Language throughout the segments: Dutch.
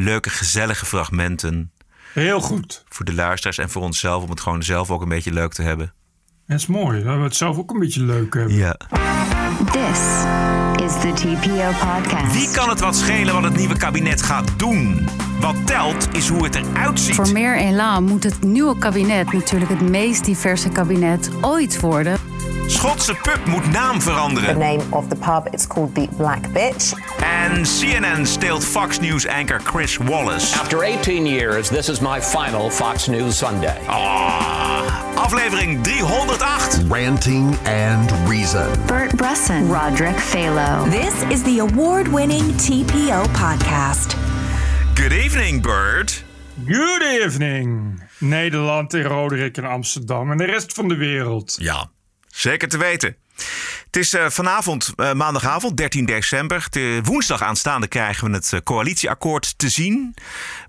leuke, gezellige fragmenten. Heel goed. Voor de luisteraars en voor onszelf. Om het gewoon zelf ook een beetje leuk te hebben. Dat is mooi. Dat we het zelf ook een beetje leuk hebben. Ja. This is the TPO podcast. Wie kan het wat schelen wat het nieuwe kabinet gaat doen? Wat telt is hoe het eruit ziet. Voor meer elan moet het nieuwe kabinet natuurlijk het meest diverse kabinet ooit worden. Schotse pub moet naam The veranderen. name of the pub, it's called the Black Bitch. En CNN steelt Fox News anchor Chris Wallace. After 18 years, this is my final Fox News Sunday. Ah, aflevering 308. Ranting and Reason. Bert Bresson, Roderick Phalo. This is the award winning TPO podcast. Good evening, Bird. Good evening. Nederland en Roderick en Amsterdam en de rest van de wereld. Ja, zeker te weten. Het is eh, vanavond, eh, maandagavond, 13 december. De woensdag aanstaande krijgen we het eh, coalitieakkoord te zien.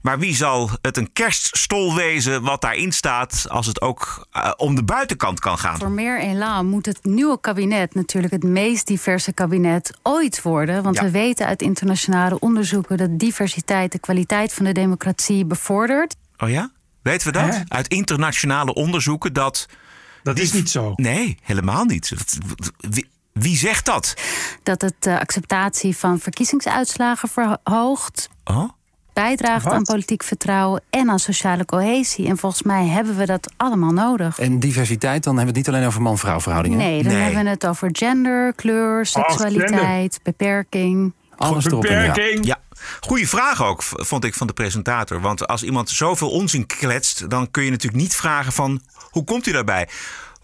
Maar wie zal het een kerststol wezen wat daarin staat... als het ook om de buitenkant kan gaan? Voor meer elan moet het nieuwe kabinet natuurlijk het meest diverse kabinet ooit worden. Want Ja. we weten uit internationale onderzoeken dat diversiteit de kwaliteit van de democratie bevordert. Oh ja? Weten we dat? Uit internationale onderzoeken dat... Dat is niet zo. Nee, helemaal niet. Wie, wie zegt dat? Dat het de acceptatie van verkiezingsuitslagen verhoogt. Oh? Bijdraagt Wat? aan politiek vertrouwen en aan sociale cohesie. En volgens mij hebben we dat allemaal nodig. En diversiteit, dan hebben we het niet alleen over man-vrouw verhoudingen. Nee, dan Nee. hebben we het over gender, kleur, seksualiteit, beperking. Alles erop en. Beperking. Ja, goede vraag ook, vond ik van de presentator. Want als iemand zoveel onzin kletst, dan kun je natuurlijk niet vragen van... hoe komt u daarbij?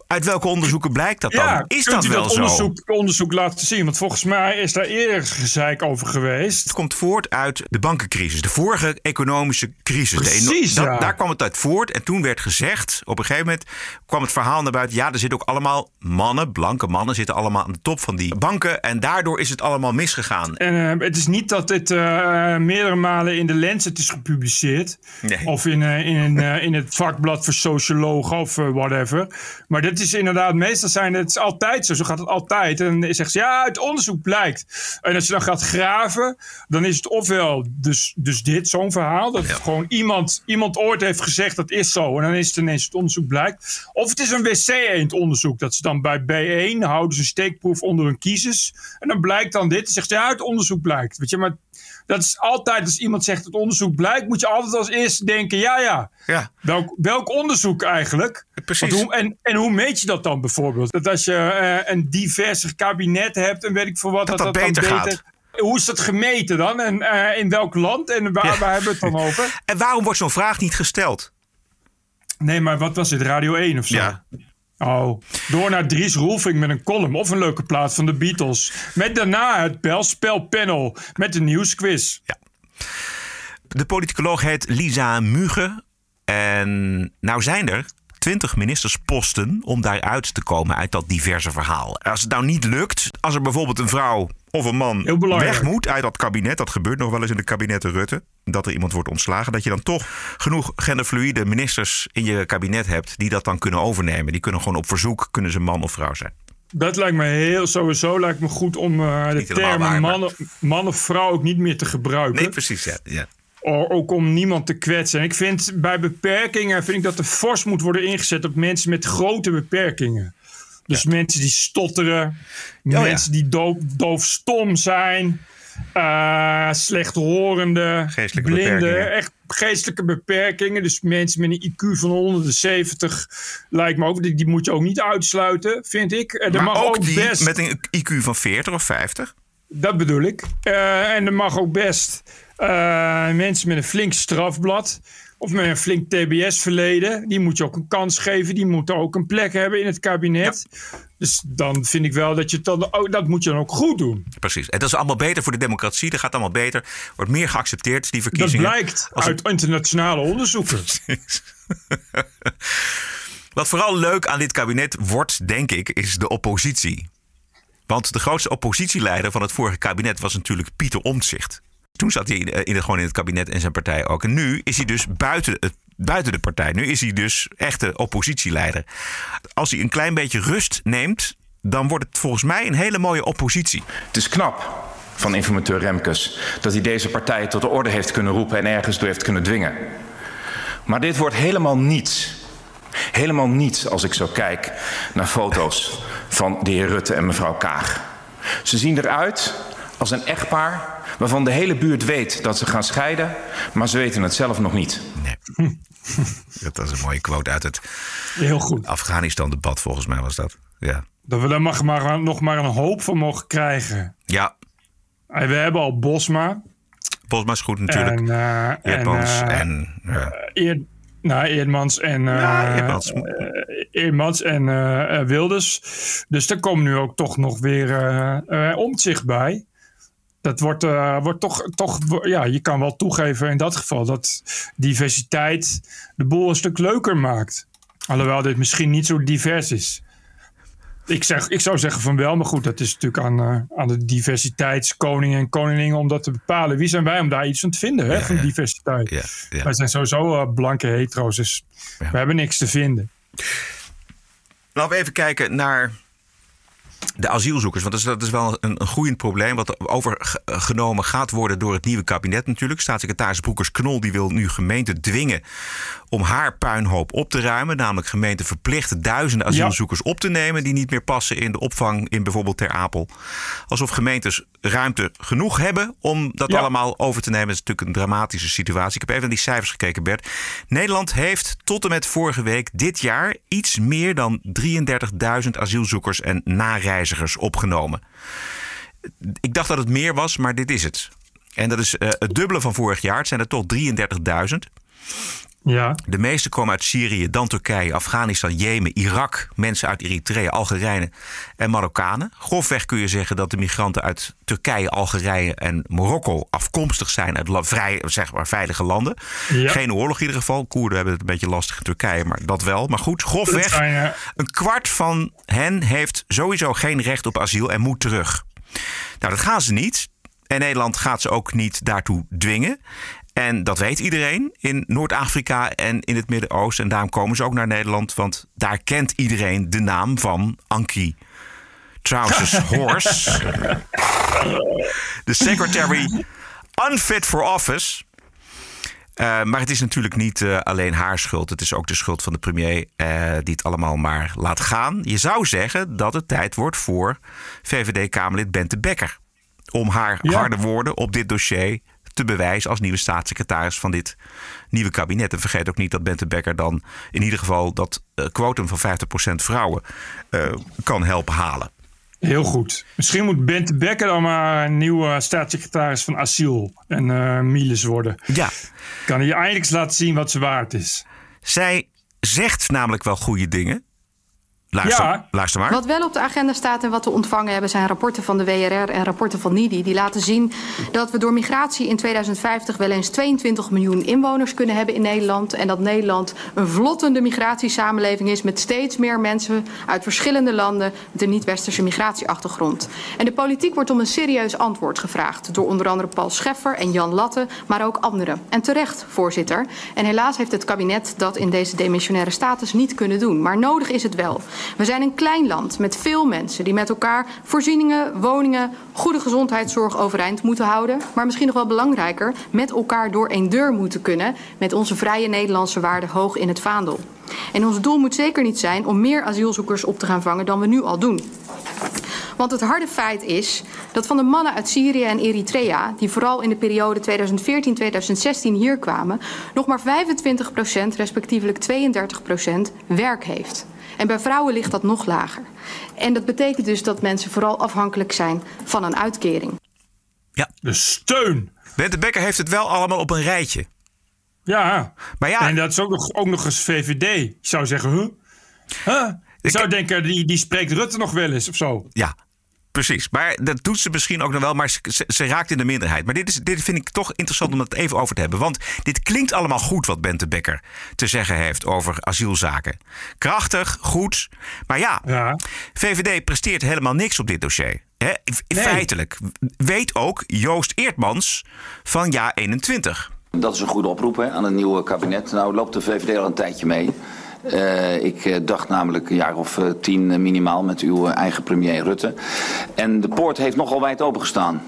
Uit welke onderzoeken blijkt dat dan? Ja, is dat u wel dat zo? onderzoek, onderzoek laten zien? Want volgens mij is daar eerder gezeik over geweest. Het komt voort uit de bankencrisis, de vorige economische crisis. De Precies, dat- ja. Daar kwam het uit voort. En toen werd gezegd, op een gegeven moment kwam het verhaal naar buiten... ja, er zitten ook allemaal mannen, blanke mannen... zitten allemaal aan de top van die banken. En daardoor is het allemaal misgegaan. En eh, het is niet dat dit eh, meerdere malen in de Lancet is gepubliceerd. Nee. Of in, eh, in, in het vakblad voor sociologen of whatever. Maar dit is inderdaad, meestal zijn het is altijd zo. Zo gaat het altijd. En dan zegt ze, ja, uit onderzoek blijkt. En als je dan gaat graven, dan is het ofwel dus, dus dit, zo'n verhaal. Dat het gewoon iemand, iemand ooit heeft gezegd, dat is zo. En dan is het ineens het onderzoek blijkt. Of het is een wc-eend onderzoek. Dat ze dan bij B1 houden ze een steekproef onder hun kiezers. En dan blijkt dan dit. Dan zegt ze, ja, uit onderzoek blijkt. Weet je, maar dat is altijd, als iemand zegt het onderzoek blijkt, moet je altijd als eerste denken, ja, ja. Ja, Welk, welk onderzoek eigenlijk? Precies. Hoe, en, en hoe meet je dat dan bijvoorbeeld? Dat als je eh, een diverser kabinet hebt en weet ik veel wat, Dat dat dan beter gaat. Hoe is dat gemeten dan? En eh, in welk land? En waar, Ja. waar hebben we het dan over? En waarom wordt zo'n vraag niet gesteld? Nee, maar wat was het? Radio 1 of zo? Ja. Oh, door naar Dries Roelving met een column of een leuke plaat van de Beatles. Met daarna het belspelpanel met de nieuwsquiz. De politicoloog heet Lisa Muge. En nou zijn er twintig ministersposten om daaruit te komen uit dat diverse verhaal. Als het nou niet lukt, als er bijvoorbeeld een vrouw of een man weg moet uit dat kabinet, dat gebeurt nog wel eens in de kabinetten Rutte, dat er iemand wordt ontslagen, dat je dan toch genoeg genderfluïde ministers in je kabinet hebt die dat dan kunnen overnemen. Die kunnen gewoon op verzoek, kunnen ze man of vrouw zijn. Dat lijkt me heel sowieso lijkt me goed om eh, de termen man, man of vrouw ook niet meer te gebruiken. Nee, precies. Ja. ja. O- Ook om niemand te kwetsen. En ik vind bij beperkingen vind ik dat er fors moet worden ingezet op mensen met grote beperkingen. Dus mensen die stotteren, Oh ja. mensen die doof, doofstom zijn, eh slechthorende, Geestelijke blinden, beperkingen. echt geestelijke beperkingen. Dus mensen met een IQ van 170 lijkt me ook, die, die moet je ook niet uitsluiten, vind ik. En er Maar mag ook ook die best, met een IQ van 40 of 50. dat bedoel ik. Eh, en er mag ook best eh, mensen met een flink strafblad. Of met een flink TBS-verleden. Die moet je ook een kans geven. Die moeten ook een plek hebben in het kabinet. Dus dan vind ik wel dat je dan. Oh, dat moet je dan ook goed doen. Precies. En dat is allemaal beter voor de democratie. Dat gaat allemaal beter. Wordt meer geaccepteerd, die Dat verkiezingen. blijkt Als uit internationale onderzoeken. Wat vooral leuk aan dit kabinet wordt, denk ik, is de oppositie. Want de grootste oppositieleider van het vorige kabinet was natuurlijk Pieter Omtzigt. Toen zat hij in, het- gewoon in het kabinet en zijn partij ook. En nu is hij dus buiten, het, buiten de partij. Nu is hij dus echte oppositieleider. Als hij een klein beetje rust neemt, dan wordt het volgens mij een hele mooie oppositie. Het is knap van informateur Remkes dat hij deze partij tot de orde heeft kunnen roepen en ergens door heeft kunnen dwingen. Maar dit wordt helemaal niets. Helemaal niets als ik zo kijk naar foto's van de heer Rutte en mevrouw Kaag. Ze zien eruit als een echtpaar waarvan de hele buurt weet dat ze gaan scheiden, maar ze weten het zelf nog niet. Nee. dat was een mooie quote uit het Heel goed. Afghanistan-debat, volgens mij was dat. Ja. Dat we daar mag maar, nog maar een hoop van mogen krijgen. Ja. En we hebben al Bosma. Bosma is goed natuurlijk. En, uh, Eerdmans en, uh, en... ja. Eer, nou, Eerdmans en, uh, Ja, Eerdmans. Eerdmans en uh, Wilders. Dus er komt nu ook toch nog weer uh, omzicht bij. Dat wordt, uh, wordt toch, toch, ja, je kan wel toegeven in dat geval dat diversiteit de boel een stuk leuker maakt. Alhoewel dit misschien niet zo divers is. Ik, zeg, ik zou zeggen van wel, maar goed, dat is natuurlijk aan, uh, aan de diversiteitskoningen en koningen om dat te bepalen. Wie zijn wij om daar iets van te vinden, hè, Ja, van ja. diversiteit? Ja. Wij zijn sowieso uh, blanke hetero's, dus we hebben niks te vinden. Laten we even kijken naar de asielzoekers. Want dat is, dat is wel een, een groeiend probleem. Wat overgenomen gaat worden door het nieuwe kabinet natuurlijk. Staatssecretaris Broekers-Knol die wil nu gemeenten dwingen om haar puinhoop op te ruimen. Namelijk gemeenten verplichten duizenden asielzoekers op te nemen... die niet meer passen in de opvang in bijvoorbeeld Ter Apel. Alsof gemeentes ruimte genoeg hebben om dat Ja. allemaal over te nemen. Dat is natuurlijk een dramatische situatie. Ik heb even naar die cijfers gekeken, Bert. Nederland heeft tot en met vorige week dit jaar... iets meer dan 33.000 asielzoekers en nareizigers opgenomen. Ik dacht dat het meer was, maar dit is het. En dat is eh, het dubbele van vorig jaar. Het zijn er toch 33.000. Ja, De meeste komen uit Syrië, dan Turkije, Afghanistan, Jemen, Irak, mensen uit Eritrea, Algerije en Marokkanen. Grofweg kun je zeggen dat de migranten uit Turkije, Algerije en Marokko afkomstig zijn uit vrij, zeg maar, veilige landen. Ja. Geen oorlog in ieder geval. Koerden hebben het een beetje lastig in Turkije, maar dat wel. Maar goed, grofweg, zijn, een kwart van hen heeft sowieso geen recht op asiel en moet terug. Nou, dat gaan ze niet. En Nederland gaat ze ook niet daartoe dwingen. En dat weet iedereen in Noord-Afrika en in het Midden-Oosten. En daarom komen ze ook naar Nederland, want daar kent iedereen de naam van Ankie Trousers Horse. De secretary unfit for office. Uh, maar het is natuurlijk niet uh, alleen haar schuld. Het is ook de schuld van de premier uh, die het allemaal maar laat gaan. Je zou zeggen dat het tijd wordt voor VVD-Kamerlid Bente Bekker. Om haar ja. harde woorden op dit dossier te bewijzen als nieuwe staatssecretaris van dit nieuwe kabinet. En vergeet ook niet dat Bente Bekker dan in ieder geval dat uh, quotum van 50% vrouwen uh, kan helpen halen. Heel goed. Misschien moet Bente Bekker dan maar een nieuwe staatssecretaris van asiel en uh, Miles worden. Ja. Kan hij eindelijk eens laten zien wat ze waard is. Zij zegt namelijk wel goede dingen. Luister, ja. luister maar. Wat wel op de agenda staat en wat we ontvangen hebben zijn rapporten van de WRR en rapporten van NIDI. Die laten zien dat we door migratie in 2050 wel eens 22 miljoen inwoners kunnen hebben in Nederland. En dat Nederland een vlottende migratiesamenleving is met steeds meer mensen uit verschillende landen met een niet-westerse migratieachtergrond. En de politiek wordt om een serieus antwoord gevraagd door onder andere Paul Scheffer en Jan Latte, maar ook anderen. En terecht, voorzitter. En helaas heeft het kabinet dat in deze demissionaire status niet kunnen doen. Maar nodig is het wel. We zijn een klein land met veel mensen die met elkaar voorzieningen, woningen, goede gezondheidszorg overeind moeten houden. Maar misschien nog wel belangrijker, met elkaar door één deur moeten kunnen met onze vrije Nederlandse waarden hoog in het vaandel. En ons doel moet zeker niet zijn om meer asielzoekers op te gaan vangen dan we nu al doen. Want het harde feit is dat van de mannen uit Syrië en Eritrea, die vooral in de periode 2014-2016 hier kwamen, nog maar 25%, respectievelijk 32% werk heeft. En bij vrouwen ligt dat nog lager. En dat betekent dus dat mensen vooral afhankelijk zijn van een uitkering. Ja, de steun. Bente Bekker heeft het wel allemaal op een rijtje. Ja, maar ja. En dat is ook nog, ook nog eens VVD. Je zou zeggen, huh? huh? Je zou denken, die, die spreekt Rutte nog wel eens of zo. Ja, Precies, maar dat doet ze misschien ook nog wel, maar ze, ze, raakt in de minderheid. Maar dit, is, dit vind ik toch interessant om het even over te hebben. Want dit klinkt allemaal goed wat Bente Bekker te zeggen heeft over asielzaken. Krachtig, goed. Maar ja, ja. VVD presteert helemaal niks op dit dossier. He, nee. Feitelijk weet ook Joost Eertmans van Ja 21. Dat is een goede oproep hè, aan het nieuwe kabinet. Nou loopt de VVD al een tijdje mee. Uh, ik uh, dacht namelijk een jaar of uh, tien minimaal met uw eigen premier Rutte. En de poort heeft nogal wijd opengestaan.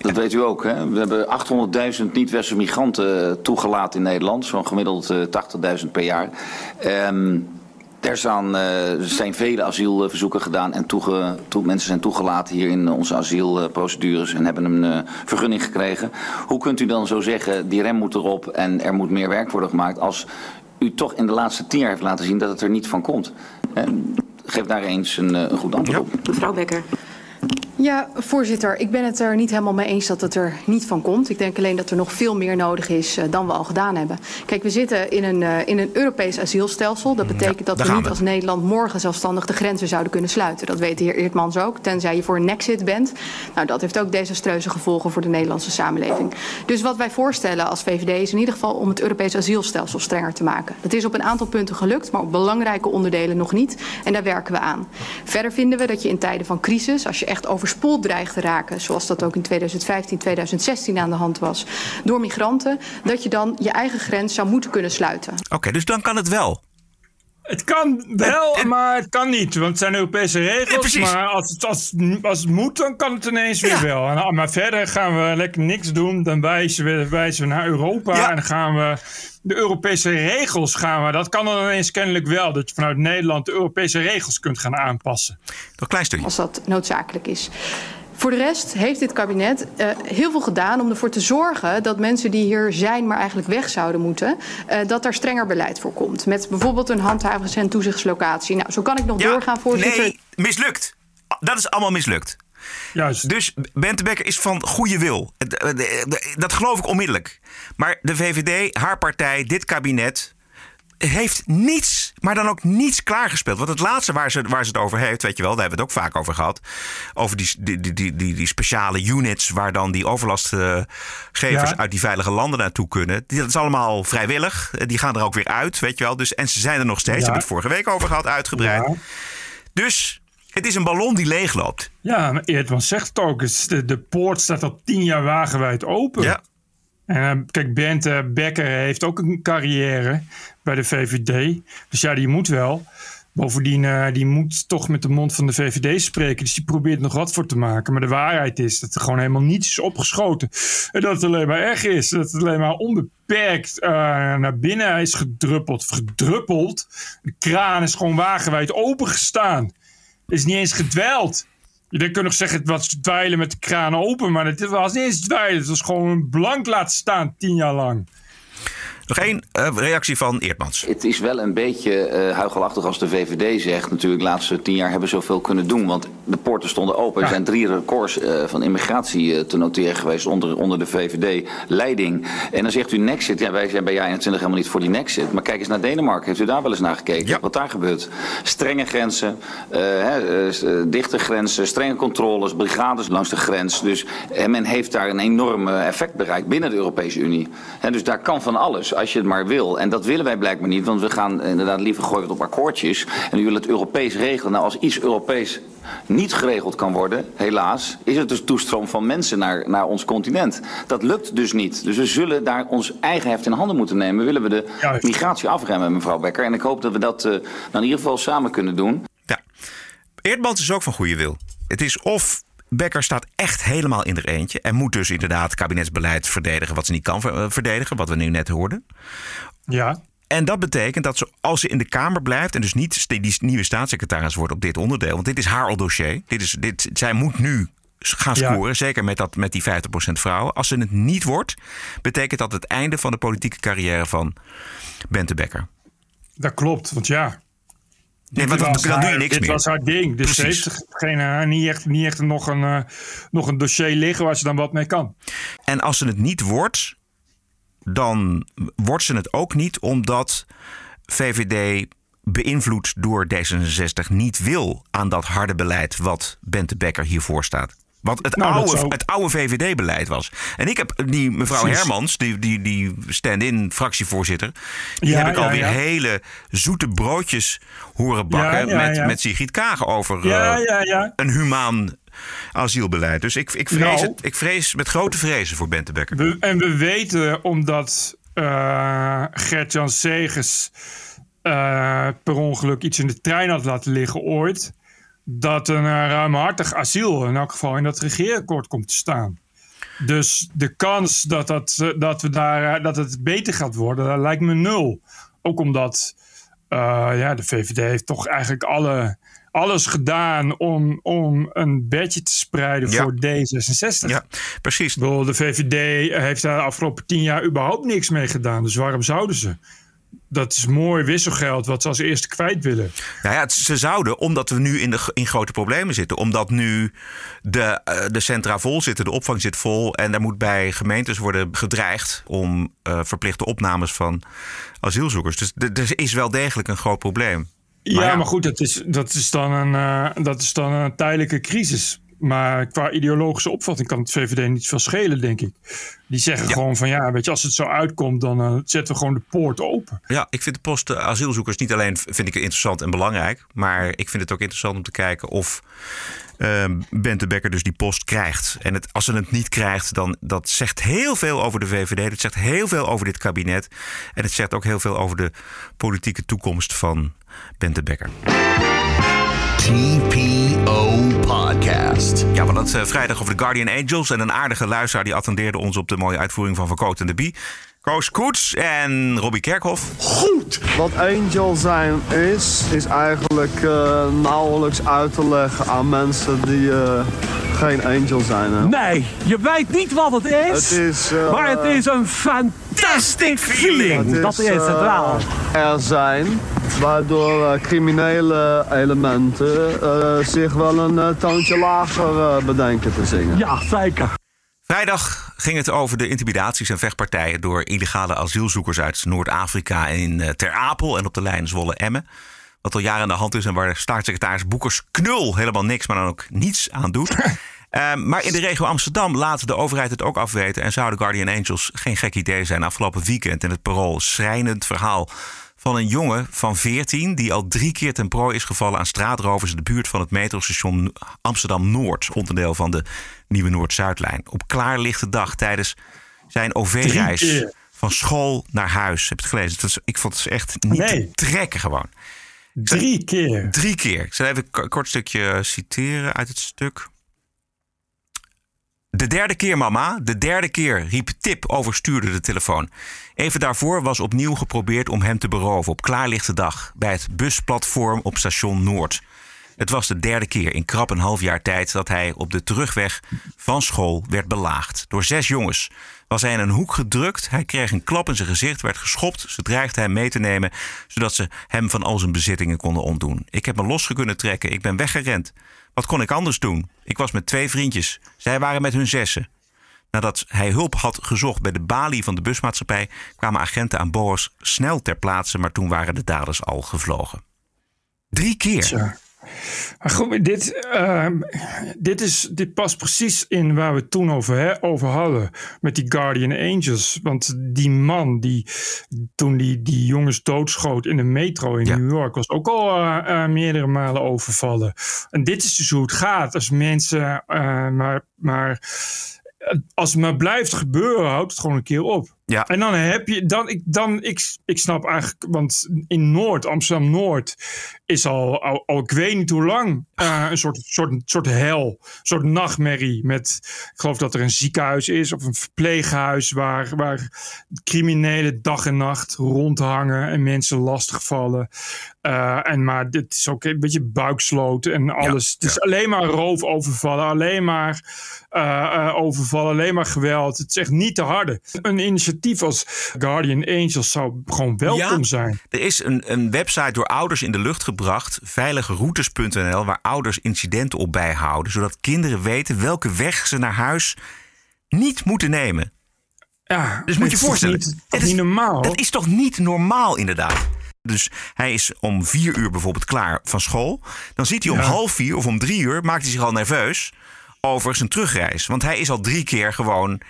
Dat weet u ook. Hè? We hebben 800.000 niet-westerse migranten toegelaten in Nederland. Zo'n gemiddeld 80.000 per jaar. Um, er zijn, vele asielverzoeken gedaan en toege, to, mensen zijn toegelaten hier in onze asielprocedures en hebben een vergunning gekregen. Hoe kunt u dan zo zeggen, die rem moet erop en er moet meer werk worden gemaakt als u toch in de laatste tien jaar heeft laten zien dat het er niet van komt? En geef daar eens een, een goed antwoord op. Mevrouw Becker. Ja, voorzitter. Ik ben het er niet helemaal mee eens dat het er niet van komt. Ik denk alleen dat er nog veel meer nodig is uh, dan we al gedaan hebben. Kijk, we zitten in een, uh, in een Europees asielstelsel. Dat betekent ja, dat we niet we. als Nederland morgen zelfstandig de grenzen zouden kunnen sluiten. Dat weet de heer Eertmans ook, tenzij je voor een nexit bent. Nou, dat heeft ook desastreuze gevolgen voor de Nederlandse samenleving. Dus wat wij voorstellen als VVD is in ieder geval om het Europees asielstelsel strenger te maken. Dat is op een aantal punten gelukt, maar op belangrijke onderdelen nog niet. En daar werken we aan. Verder vinden we dat je in tijden van crisis, als je echt over overspoeld dreigt te raken, zoals dat ook in 2015, 2016 aan de hand was, door migranten, dat je dan je eigen grens zou moeten kunnen sluiten. Oké, dus dan kan het wel. Het kan wel, het, het, maar het kan niet. Want het zijn Europese regels. Ja, maar als het, als, als het moet, dan kan het ineens ja. weer wel. En, maar verder gaan we lekker niks doen. Dan wijzen we, wijzen we naar Europa. Ja. En dan gaan we de Europese regels gaan we. Dat kan dan ineens kennelijk wel. Dat je vanuit Nederland de Europese regels kunt gaan aanpassen. Nog een klein stukje. Als dat noodzakelijk is. Voor de rest heeft dit kabinet uh, heel veel gedaan om ervoor te zorgen dat mensen die hier zijn, maar eigenlijk weg zouden moeten, uh, dat daar strenger beleid voor komt. Met bijvoorbeeld een handhavings- en toezichtslocatie. Nou, zo kan ik nog ja, doorgaan, voorzitter. Nee, mislukt. Dat is allemaal mislukt. Juist. Dus Bente Becker is van goede wil. Dat geloof ik onmiddellijk. Maar de VVD, haar partij, dit kabinet heeft niets, maar dan ook niets klaargespeeld. Want het laatste waar ze, waar ze het over heeft, weet je wel, daar hebben we het ook vaak over gehad. Over die, die, die, die, die speciale units waar dan die overlastgevers ja. uit die veilige landen naartoe kunnen. Dat is allemaal vrijwillig. Die gaan er ook weer uit, weet je wel. Dus, en ze zijn er nog steeds, ja. hebben het vorige week over gehad, uitgebreid. Ja. Dus het is een ballon die leegloopt. Ja, maar Eerdman zegt het ook. De, de poort staat al tien jaar wagenwijd open. Ja. En kijk, Bente Becker heeft ook een carrière bij de VVD. Dus ja, die moet wel. Bovendien, uh, die moet toch met de mond van de VVD spreken. Dus die probeert nog wat voor te maken. Maar de waarheid is dat er gewoon helemaal niets is opgeschoten. En dat het alleen maar erg is. Dat het alleen maar onbeperkt uh, naar binnen is gedruppeld. Gedruppeld. De kraan is gewoon wagenwijd opengestaan. Is niet eens gedweld. Je kunt nog zeggen, het was dweilen met de kraan open. Maar het was niet eens dweilen. Het was gewoon blank laten staan tien jaar lang. Nog één uh, reactie van Eertmans. Het is wel een beetje uh, huigelachtig als de VVD zegt. Natuurlijk, de laatste tien jaar hebben we zoveel kunnen doen. Want de poorten stonden open. Ja. Er zijn drie records uh, van immigratie te noteren geweest onder, onder de VVD-leiding. En dan zegt u Nexit. Ja, wij zijn bij JA21 helemaal niet voor die Nexit. Maar kijk eens naar Denemarken. Heeft u daar wel eens naar gekeken? Ja. Wat daar gebeurt? Strenge grensen, dichte grenzen, strenge controles, brigades langs de grens. Dus men heeft daar een enorm effect bereikt binnen de Europese Unie. En dus daar kan van alles als je het maar wil. En dat willen wij blijkbaar niet, want we gaan inderdaad liever gooien op akkoordjes. En u wil het Europees regelen. Nou, als iets Europees niet geregeld kan worden, helaas, is het dus toestroom van mensen naar, naar ons continent. Dat lukt dus niet. Dus we zullen daar ons eigen heft in handen moeten nemen. Willen we de Juist. migratie afremmen, mevrouw Becker. En ik hoop dat we dat uh, nou in ieder geval samen kunnen doen. Ja. Eerdmans is ook van goede wil. Het is of Becker staat echt helemaal in er eentje. En moet dus inderdaad kabinetsbeleid verdedigen wat ze niet kan verdedigen. Wat we nu net hoorden. Ja. En dat betekent dat ze, als ze in de Kamer blijft en dus niet die nieuwe staatssecretaris wordt op dit onderdeel, want dit is haar al dossier. Dit is, dit, zij moet nu gaan scoren, ja. zeker met, dat, met die 50% vrouwen. Als ze het niet wordt, betekent dat het einde van de politieke carrière van Bente Becker. Dat klopt, want ja, Nee, want dan, dan doe je niks dit meer. was haar ding. Dus Precies. ze heeft geen, uh, niet echt, niet echt nog, een, uh, nog een dossier liggen waar ze dan wat mee kan. En als ze het niet wordt, dan wordt ze het ook niet omdat VVD beïnvloed door D66 niet wil aan dat harde beleid wat Bente Becker hiervoor staat. Wat het, nou, oude, zou... het oude VVD-beleid was. En ik heb die mevrouw Precies. Hermans, die, die, die stand-in fractievoorzitter. Die ja, heb ik alweer ja, ja. hele zoete broodjes horen bakken. met, met Sigrid Kaag over uh, een humaan asielbeleid. Dus ik, ik, vrees nou, het, ik vrees met grote vrezen voor Bente Becker. We, en we weten omdat uh, Gert-Jan Segers uh, per ongeluk iets in de trein had laten liggen ooit dat een uh, ruimhartig asiel in elk geval in dat regeerakkoord komt te staan. Dus de kans dat, dat, eh, dat, we daar, dat het beter gaat worden, dat lijkt me nul. Ook omdat ja, de VVD heeft toch eigenlijk alle alles gedaan om, om een bedje te spreiden voor D66. Ja, precies. De VVD heeft daar de afgelopen tien jaar überhaupt niks mee gedaan. Dus waarom zouden ze? Dat is mooi wisselgeld wat ze als eerste kwijt willen. Nou ja, ze zouden, omdat we nu in, de, in grote problemen zitten. Omdat nu de, uh, de centra vol zitten, de opvang zit vol. En er moet bij gemeentes worden gedreigd om uh, verplichte opnames van asielzoekers. Dus er is wel degelijk een groot probleem. Ja, maar, goed, dat is, dat, is dan een, uh, dat is dan een tijdelijke crisis. Maar qua ideologische opvatting kan het VVD niet veel schelen, denk ik. Die zeggen gewoon van ja, weet je, als het zo uitkomt, dan uh, zetten we gewoon de poort open. Ja, ik vind de post asielzoekers niet alleen vind ik interessant en belangrijk, maar ik vind het ook interessant om te kijken of uh, Bente Becker dus die post krijgt. En het, als ze het niet krijgt, dan dat zegt heel veel over de VVD. Dat zegt heel veel over dit kabinet. En het zegt ook heel veel over de politieke toekomst van Bente Becker. TPO Podcast. Ja, we hadden het uh, vrijdag over de Guardian Angels. En een aardige luisteraar die attendeerde ons op de mooie uitvoering van Van en de Bie. Koos Koets en Robbie Kerkhoff. Goed! Wat angel zijn is, is eigenlijk uh, nauwelijks uit te leggen aan mensen die uh, geen angel zijn. Hè? Nee, je weet niet wat het is. Het is uh, maar het is een fantastic feeling. Is, dat is het wel. Er zijn, waardoor criminele elementen zich wel een toontje lager bedenken te zingen. Ja, zeker. Vrijdag ging het over de intimidaties en vechtpartijen door illegale asielzoekers uit Noord-Afrika in uh, Ter Apel en op de lijn Zwolle-Emmen. Wat al jaren aan de hand is en waar staatssecretaris Boekers Knul helemaal niks, maar dan ook niets aan doet. um, maar in de regio Amsterdam laat de overheid het ook afweten en zouden Guardian Angels geen gek idee zijn. Afgelopen weekend in het Parool schrijnend verhaal van een jongen van 14 die al drie keer ten prooi is gevallen aan straatrovers in de buurt van het metrostation Amsterdam Noord, onderdeel van de nieuwe Noord-Zuidlijn. Op klaarlichte dag tijdens zijn OV-reis van school naar huis. Heb je het gelezen? Dat is, ik vond het echt niet te trekken gewoon. Drie keer. Drie keer. Ik zal even een kort stukje citeren uit het stuk. De derde keer, mama, de derde keer, riep Tip overstuurde de telefoon. Even daarvoor was opnieuw geprobeerd om hem te beroven op klaarlichte dag bij het busplatform op station Noord. Het was de derde keer in krap een half jaar tijd dat hij op de terugweg van school werd belaagd. Door zes jongens was hij in een hoek gedrukt. Hij kreeg een klap in zijn gezicht, werd geschopt. Ze dreigden hem mee te nemen, zodat ze hem van al zijn bezittingen konden ontdoen. Ik heb me los kunnen trekken. Ik ben weggerend. Wat kon ik anders doen? Ik was met twee vriendjes. Zij waren met hun zessen. Nadat hij hulp had gezocht bij de balie van de busmaatschappij, kwamen agenten aan Boas snel ter plaatse, maar toen waren de daders al gevlogen. Drie keer. Maar goed, dit, uh, dit, is, dit past precies in waar we het toen over, hè, over hadden. Met die Guardian Angels. Want die man die toen die, die jongens doodschoot in de metro in New York... was ook al uh, uh, meerdere malen overvallen. En dit is dus hoe het gaat. Als mensen maar... maar als het maar blijft gebeuren, houdt het gewoon een keer op. Ja. En dan heb je, dan, ik, dan, ik, ik snap eigenlijk, want in Noord, Amsterdam Noord, is al, al, al ik weet niet hoe lang, uh, een soort, soort, soort hel, een soort nachtmerrie. Met, ik geloof dat er een ziekenhuis is of een verpleeghuis waar, waar criminelen dag en nacht rondhangen en mensen lastigvallen. Uh, en maar dit is ook een beetje buiksloten en alles. het is alleen maar roofovervallen, alleen maar uh, overvallen, alleen maar geweld. Het is echt niet te harde. Een initiatief als Guardian Angels zou gewoon welkom zijn. Er is een, een website door ouders in de lucht gebracht, veiligeroutes.nl, waar ouders incidenten op bijhouden, zodat kinderen weten welke weg ze naar huis niet moeten nemen. Ja, dus moet je voorstellen. Niet, dat is niet normaal. Dat is toch niet normaal, inderdaad. Dus hij is om vier uur bijvoorbeeld klaar van school. Dan ziet hij om half vier of om drie uur, maakt hij zich al nerveus over zijn terugreis. Want hij is al drie keer gewoon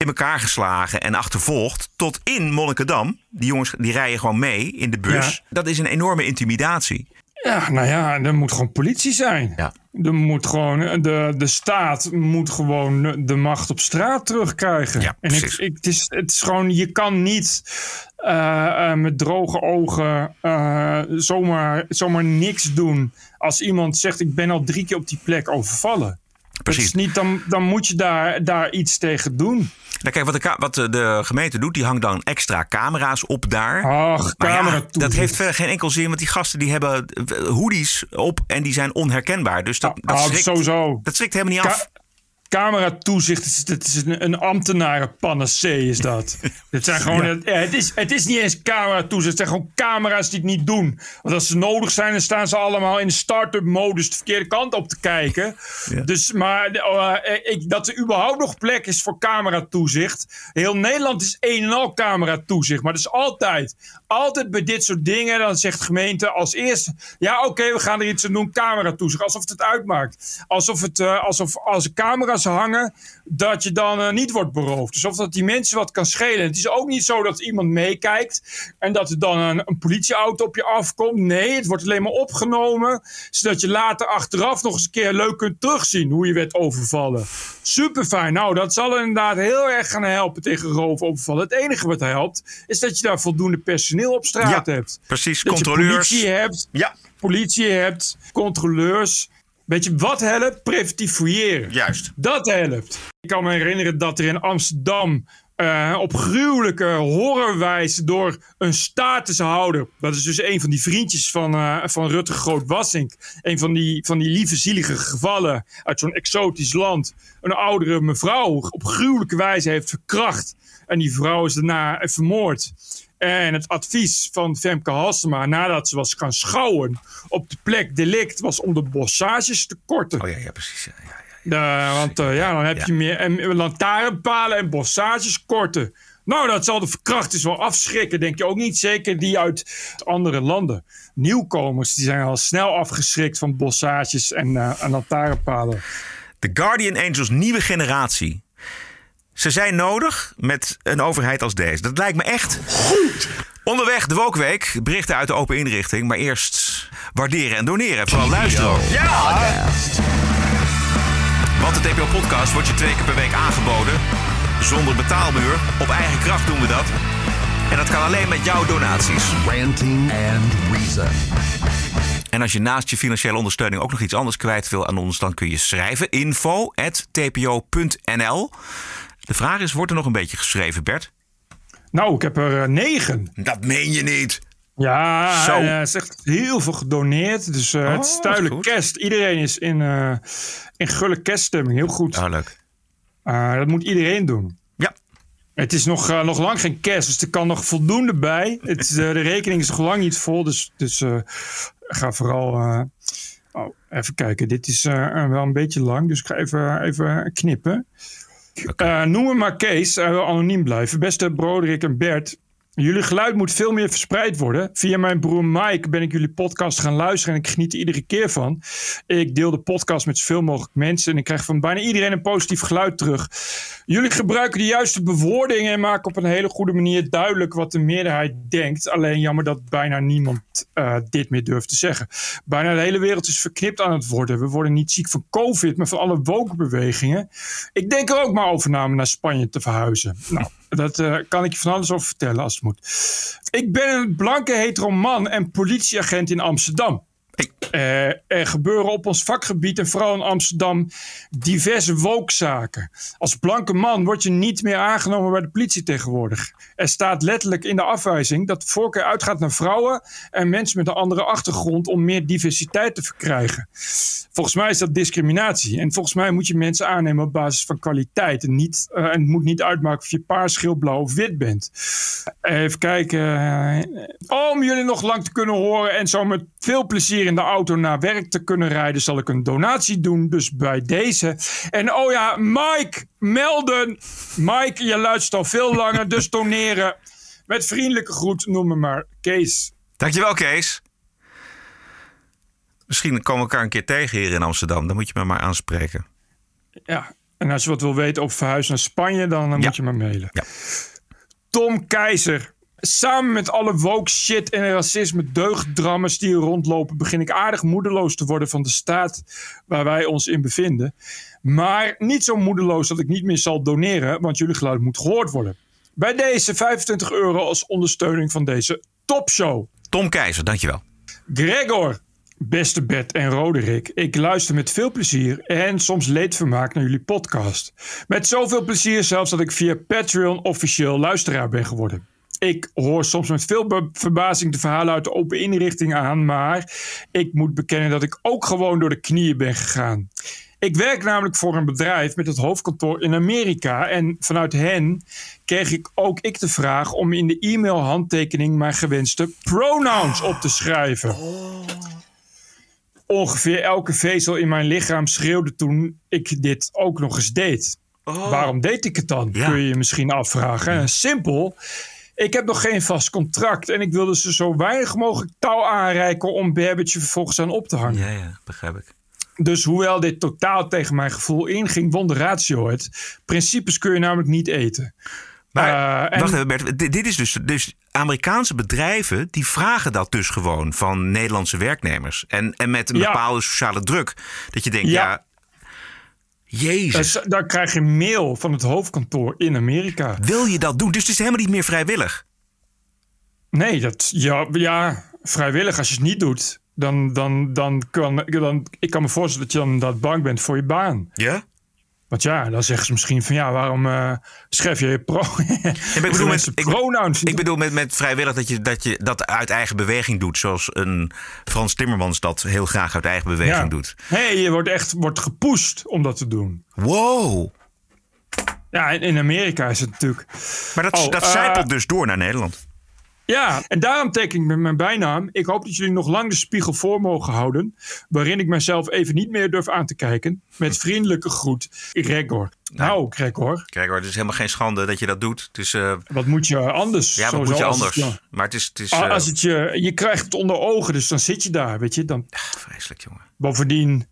in elkaar geslagen en achtervolgd tot in Monnikendam. Die jongens die rijden gewoon mee in de bus. Dat is een enorme intimidatie. Ja, nou ja, er moet gewoon politie zijn. Ja. Er moet gewoon, de, de staat moet gewoon de macht op straat terugkrijgen. Ja, en ik, ik, het, is, het is gewoon, je kan niet uh, uh, met droge ogen uh, zomaar, zomaar niks doen. Als iemand zegt, ik ben al drie keer op die plek overvallen. Precies. is niet, dan, dan moet je daar, daar iets tegen doen. Nou, kijk, wat de, wat de gemeente doet, die hangt dan extra camera's op daar. Ach, camera ja, Dat heeft verder geen enkel zin, want die gasten die hebben hoodies op en die zijn onherkenbaar. Dus dat, dat, ah, schrikt, sowieso. dat schrikt helemaal niet af cameratoezicht is, het is een, een ambtenarenpanacee is dat. het, zijn gewoon, het, is, het is niet eens cameratoezicht. Het zijn gewoon camera's die het niet doen. Want als ze nodig zijn, dan staan ze allemaal in start-up modus de verkeerde kant op te kijken. Dus, maar uh, ik, dat er überhaupt nog plek is voor cameratoezicht. Heel Nederland is een en al cameratoezicht. Maar dat is altijd, altijd bij dit soort dingen. Dan zegt de gemeente als eerste: ja, oké, we gaan er iets aan doen. Cameratoezicht. Alsof het het uitmaakt. Alsof het, uh, alsof als camera's hangen, dat je dan uh, niet wordt beroofd. Dus of dat die mensen wat kan schelen. Het is ook niet zo dat iemand meekijkt en dat er dan een, een, politieauto op je afkomt. Nee, het wordt alleen maar opgenomen, zodat je later achteraf nog eens een keer leuk kunt terugzien hoe je werd overvallen. Super fijn. Nou, dat zal inderdaad heel erg gaan helpen tegen roofovervallen. Het enige wat helpt, is dat je daar voldoende personeel op straat ja, hebt. Precies, dat controleurs. Je politie hebt, ja. politie hebt, controleurs. Weet je, wat helpt? Preventief fouilleren. Juist. Dat helpt. Ik kan me herinneren dat er in Amsterdam uh, op gruwelijke horrorwijze door een statushouder. Dat is dus een van die vriendjes van, uh, van Rutte Groot-Wassink. Een van die, van die lieve, zielige gevallen uit zo'n exotisch land. Een oudere mevrouw op gruwelijke wijze heeft verkracht. En die vrouw is daarna vermoord. En het advies van Femke Halsema nadat ze was gaan schouwen op de plek delict was om de bossages te korten. Oh ja, ja precies. Ja, want uh, ja, dan heb je meer en, lantaarnpalen en bossages korten. Nou, dat zal de verkrachters wel afschrikken, denk je ook niet. Zeker die uit andere landen. Nieuwkomers die zijn al snel afgeschrikt van bossages en, uh, en lantaarnpalen. De Guardian Angels nieuwe generatie ze zijn nodig met een overheid als deze. Dat lijkt me echt goed. Onderweg de Wokweek, berichten uit de open inrichting. Maar eerst waarderen en doneren. Vooral luisteren. Ja! Want de TPO-podcast wordt je twee keer per week aangeboden. Zonder betaalmuur. Op eigen kracht doen we dat. En dat kan alleen met jouw donaties. Ranting and Reason. En als je naast je financiële ondersteuning ook nog iets anders kwijt wil aan ons, dan kun je schrijven info.tpo.nl. De vraag is, wordt er nog een beetje geschreven, Bert? Nou, ik heb er uh, negen. Dat meen je niet. Ja, Zo. Uh, is echt heel veel gedoneerd. Dus uh, het is oh, duidelijk kerst. Iedereen is in, in gulle kerststemming. Heel goed. Oh, leuk. dat moet iedereen doen. Ja. Het is nog, nog lang geen kerst, dus er kan nog voldoende bij. Het, de rekening is nog lang niet vol, dus, dus ga vooral... oh, even kijken, dit is wel een beetje lang, dus ik ga even, even knippen. Okay. Noem me maar Kees, hij wil anoniem blijven. Beste Broderick en Bert, Jullie geluid moet veel meer verspreid worden. Via mijn broer Mike ben ik jullie podcast gaan luisteren en ik geniet er iedere keer van. Ik deel de podcast met zoveel mogelijk mensen en ik krijg van bijna iedereen een positief geluid terug. Jullie gebruiken de juiste bewoordingen en maken op een hele goede manier duidelijk wat de meerderheid denkt. Alleen jammer dat bijna niemand uh, dit meer durft te zeggen. Bijna de hele wereld is verknipt aan het worden. We worden niet ziek van COVID, maar van alle woke-bewegingen. Ik denk er ook maar over na naar Spanje te verhuizen. Nou, dat uh, kan ik je van alles over vertellen als het moet. Ik ben een blanke hetero man en politieagent in Amsterdam. Uh, er gebeuren op ons vakgebied en vooral in Amsterdam diverse wookzaken. Als blanke man word je niet meer aangenomen bij de politie tegenwoordig. Er staat letterlijk in de afwijzing dat voorkeur uitgaat naar vrouwen en mensen met een andere achtergrond om meer diversiteit te verkrijgen. Volgens mij is dat discriminatie. En volgens mij moet je mensen aannemen op basis van kwaliteit. En, niet, en het moet niet uitmaken of je paars, geel, blauw of wit bent. Even kijken. Uh, om jullie nog lang te kunnen horen en zo met veel plezier in de auto naar werk te kunnen rijden, zal ik een donatie doen. Dus bij deze. En oh ja, Mike, melden. Mike, je luistert al veel langer, dus doneren. Met vriendelijke groet, noem me maar Kees. Dankjewel, Kees. Misschien komen we elkaar een keer tegen hier in Amsterdam. Dan moet je me maar aanspreken. Ja, en als je wat wil weten over verhuizen naar Spanje, dan, moet je me mailen. Ja. Tom Keizer. Samen met alle woke shit en racisme deugddrammers die rondlopen, begin ik aardig moedeloos te worden van de staat waar wij ons in bevinden. Maar niet zo moedeloos dat ik niet meer zal doneren, want jullie geluid moet gehoord worden. Bij deze 25 euro als ondersteuning van deze topshow. Tom Keizer, dankjewel. Gregor, Beste Bert en Roderick, ik luister met veel plezier en soms leedvermaak naar jullie podcast. Met zoveel plezier zelfs dat ik via Patreon officieel luisteraar ben geworden. Ik hoor soms met veel verbazing de verhalen uit de open inrichting aan, maar ik moet bekennen dat ik ook gewoon door de knieën ben gegaan. Ik werk namelijk voor een bedrijf met het hoofdkantoor in Amerika. En vanuit hen kreeg ik ook ik de vraag om in de e-mail handtekening mijn gewenste pronouns op te schrijven. Ongeveer elke vezel in mijn lichaam schreeuwde toen ik dit ook nog eens deed. Waarom deed ik het dan? Kun je je misschien afvragen. Simpel. Ik heb nog geen vast contract en ik wilde ze zo weinig mogelijk touw aanreiken om Berbetje vervolgens aan op te hangen. Ja, ja, begrijp ik. Dus hoewel dit totaal tegen mijn gevoel inging, won de ratio het. Principes kun je namelijk niet eten. Maar uh, wacht even Bert, dit is dus, dus Amerikaanse bedrijven die vragen dat dus gewoon van Nederlandse werknemers. En, en met een bepaalde sociale druk. Dat je denkt, ja, Jezus. Dan krijg je mail van het hoofdkantoor in Amerika. Wil je dat doen? Dus het is helemaal niet meer vrijwillig. Nee, dat, ja, ja vrijwillig als je het niet doet dan, dan, dan kan dan, ik kan me voorstellen dat je dan dat bang bent voor je baan. Ja? Want ja, dan zeggen ze misschien van ja, waarom uh, schrijf je je pro ik bedoel, met, pronouns? Ik, bedoel met, met vrijwillig dat je, dat je dat uit eigen beweging doet. Zoals een Frans Timmermans dat heel graag uit eigen beweging doet. Nee, je wordt echt wordt gepusht om dat te doen. Wow. Ja, in, in Amerika is het natuurlijk... Maar dat, oh, dat zijpelt uh, dus door naar Nederland. Ja, en daarom teken ik met mijn bijnaam. Ik hoop dat jullie nog lang de spiegel voor mogen houden. Waarin ik mezelf even niet meer durf aan te kijken. Met vriendelijke groet, Gregor. Nou, Gregor. Gregor, het is helemaal geen schande dat je dat doet. Uh... Wat moet je anders? Ja, wat moet je anders? Het, Maar het is... Het is uh... Als het je, je krijgt het onder ogen, dus dan zit je daar, weet je. Dan... Ach, vreselijk, jongen. Bovendien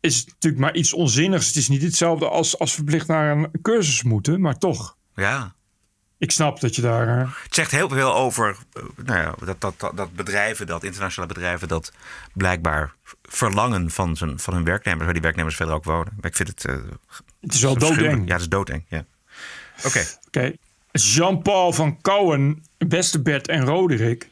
is het natuurlijk maar iets onzinnigs. Het is niet hetzelfde als, als verplicht naar een cursus moeten, maar toch. Ja ik snap dat je daar. Uh... Het zegt heel veel over uh, nou ja, dat, dat, dat, bedrijven, dat internationale bedrijven, dat blijkbaar verlangen van, zijn, van hun werknemers, waar die werknemers verder ook wonen. Maar ik vind het. Uh, het is wel doodeng. Ja, het is doodeng. Ja. Oké. Oké. Jean-Paul van Cohen, beste Bert en Roderick.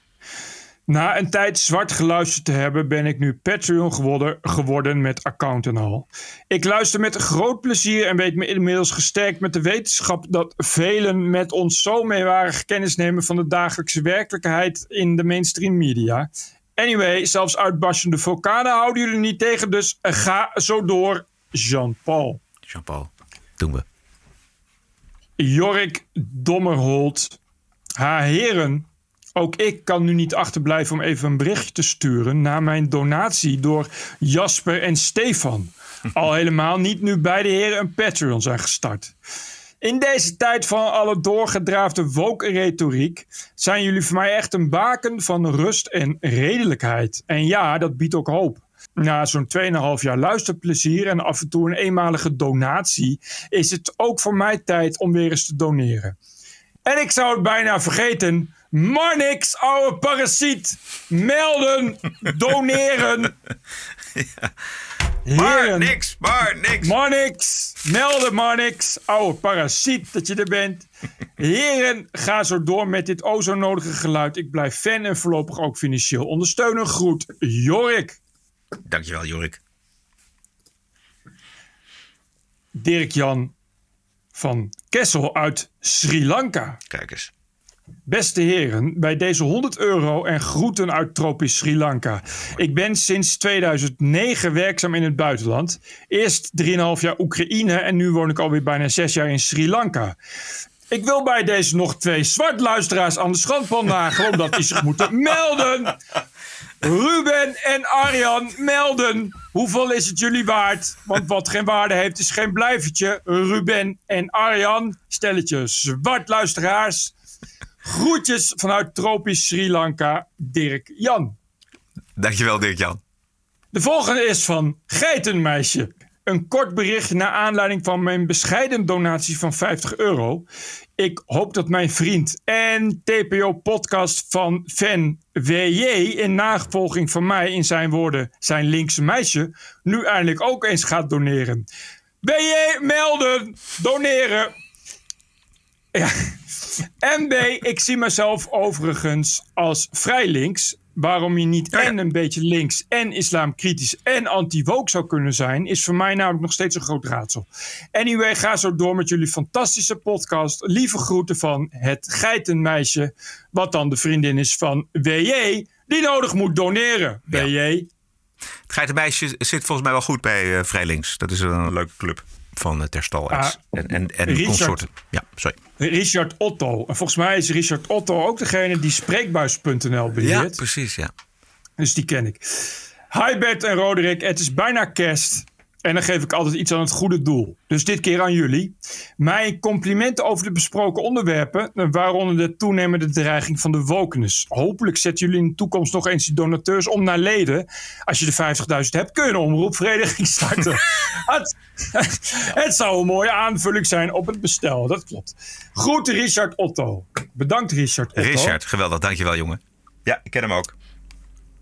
Na een tijd zwart geluisterd te hebben, ben ik nu Patreon geworden, geworden met account en al. Ik luister met groot plezier en weet me inmiddels gesterkt met de wetenschap dat velen met ons zo meewarig kennis nemen van de dagelijkse werkelijkheid in de mainstream media. Anyway, zelfs uitbarstende vulkanen houden jullie niet tegen, dus ga zo door, Jean-Paul. Jean-Paul, doen we. Jorik Dommerholt. Ha, heren. Ook ik kan nu niet achterblijven om even een berichtje te sturen na mijn donatie door Jasper en Stefan. Al helemaal niet nu beide heren een Patreon zijn gestart. In deze tijd van alle doorgedraafde woke-retoriek zijn jullie voor mij echt een baken van rust en redelijkheid. En ja, dat biedt ook hoop. Na zo'n 2,5 jaar luisterplezier en af en toe een eenmalige donatie is het ook voor mij tijd om weer eens te doneren. En ik zou het bijna vergeten, maar niks, oude parasiet. Melden, doneren. Ja. Maar niks, maar niks. Maar niks. Melden, maar niks. Oude parasiet dat je er bent. Heren, ga zo door met dit o zo nodige geluid. Ik blijf fan en voorlopig ook financieel ondersteunen. Groet, Jorik. Dankjewel, Jorik. Dirk-Jan van Kessel uit Sri Lanka. Kijk eens. Beste heren, bij deze 100 euro en groeten uit tropisch Sri Lanka. Ik ben sinds 2009 werkzaam in het buitenland. Eerst 3,5 jaar Oekraïne en nu woon ik alweer bijna 6 jaar in Sri Lanka. Ik wil bij deze nog twee zwartluisteraars aan de schandpaal nagelen, omdat die zich moeten melden. Ruben en Arjan melden. Hoeveel is het jullie waard? Want wat geen waarde heeft is geen blijvertje. Ruben en Arjan, stelletje zwartluisteraars. Groetjes vanuit tropisch Sri Lanka, Dirk Jan. Dankjewel, Dirk Jan. De volgende is van Geitenmeisje. Een kort bericht naar aanleiding van mijn bescheiden donatie van 50 euro. Ik hoop dat mijn vriend en TPO-podcast van fan WJ in navolging van mij in zijn woorden zijn linkse meisje nu eindelijk ook eens gaat doneren. WJ melden, doneren. Ja. MB, ik zie mezelf overigens als vrij links. waarom je niet en een beetje links en islamkritisch en anti-woke zou kunnen zijn, is voor mij namelijk nog steeds een groot raadsel. Anyway, ga zo door met jullie fantastische podcast. Lieve groeten van het geitenmeisje, wat dan de vriendin is van WJ, die nodig moet doneren. WJ. Het geitenmeisje zit volgens mij wel goed bij uh, Vrijlinks. Dat is een leuke club van uh, Terstal ah, en, en, en Richard, consorten. Ja, sorry. Richard Otto. En volgens mij is Richard Otto ook degene die spreekbuis.nl beheert. Ja, precies, ja. Dus die ken ik. Hi Bert en Roderick, het is bijna kerst. En dan geef ik altijd iets aan het goede doel. Dus dit keer aan jullie. Mijn complimenten over de besproken onderwerpen, waaronder de toenemende dreiging van de wokeness. Hopelijk zetten jullie in de toekomst nog eens die donateurs om naar leden. Als je de 50.000 hebt, kun je een omroepvereniging starten. het, het zou een mooie aanvulling zijn op het bestel, dat klopt. Groeten Richard Otto. Bedankt Richard Otto. Richard, geweldig, dankjewel jongen. Ja, ik ken hem ook.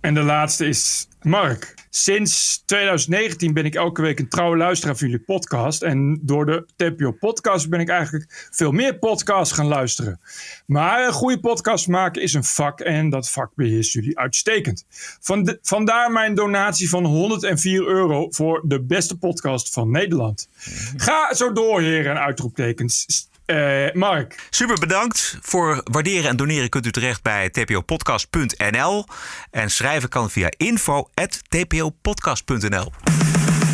En de laatste is Mark. Sinds 2019 ben ik elke week een trouwe luisteraar van jullie podcast. En door de TPO podcast ben ik eigenlijk veel meer podcasts gaan luisteren. Maar een goede podcast maken is een vak en dat vak beheersen jullie uitstekend. Van vandaar mijn donatie van 104 euro voor de beste podcast van Nederland. Ga zo door, heren en uitroeptekens. Uh, Mark. Super bedankt. Voor waarderen en doneren kunt u terecht bij tpopodcast.nl. En schrijven kan via info.tpopodcast.nl.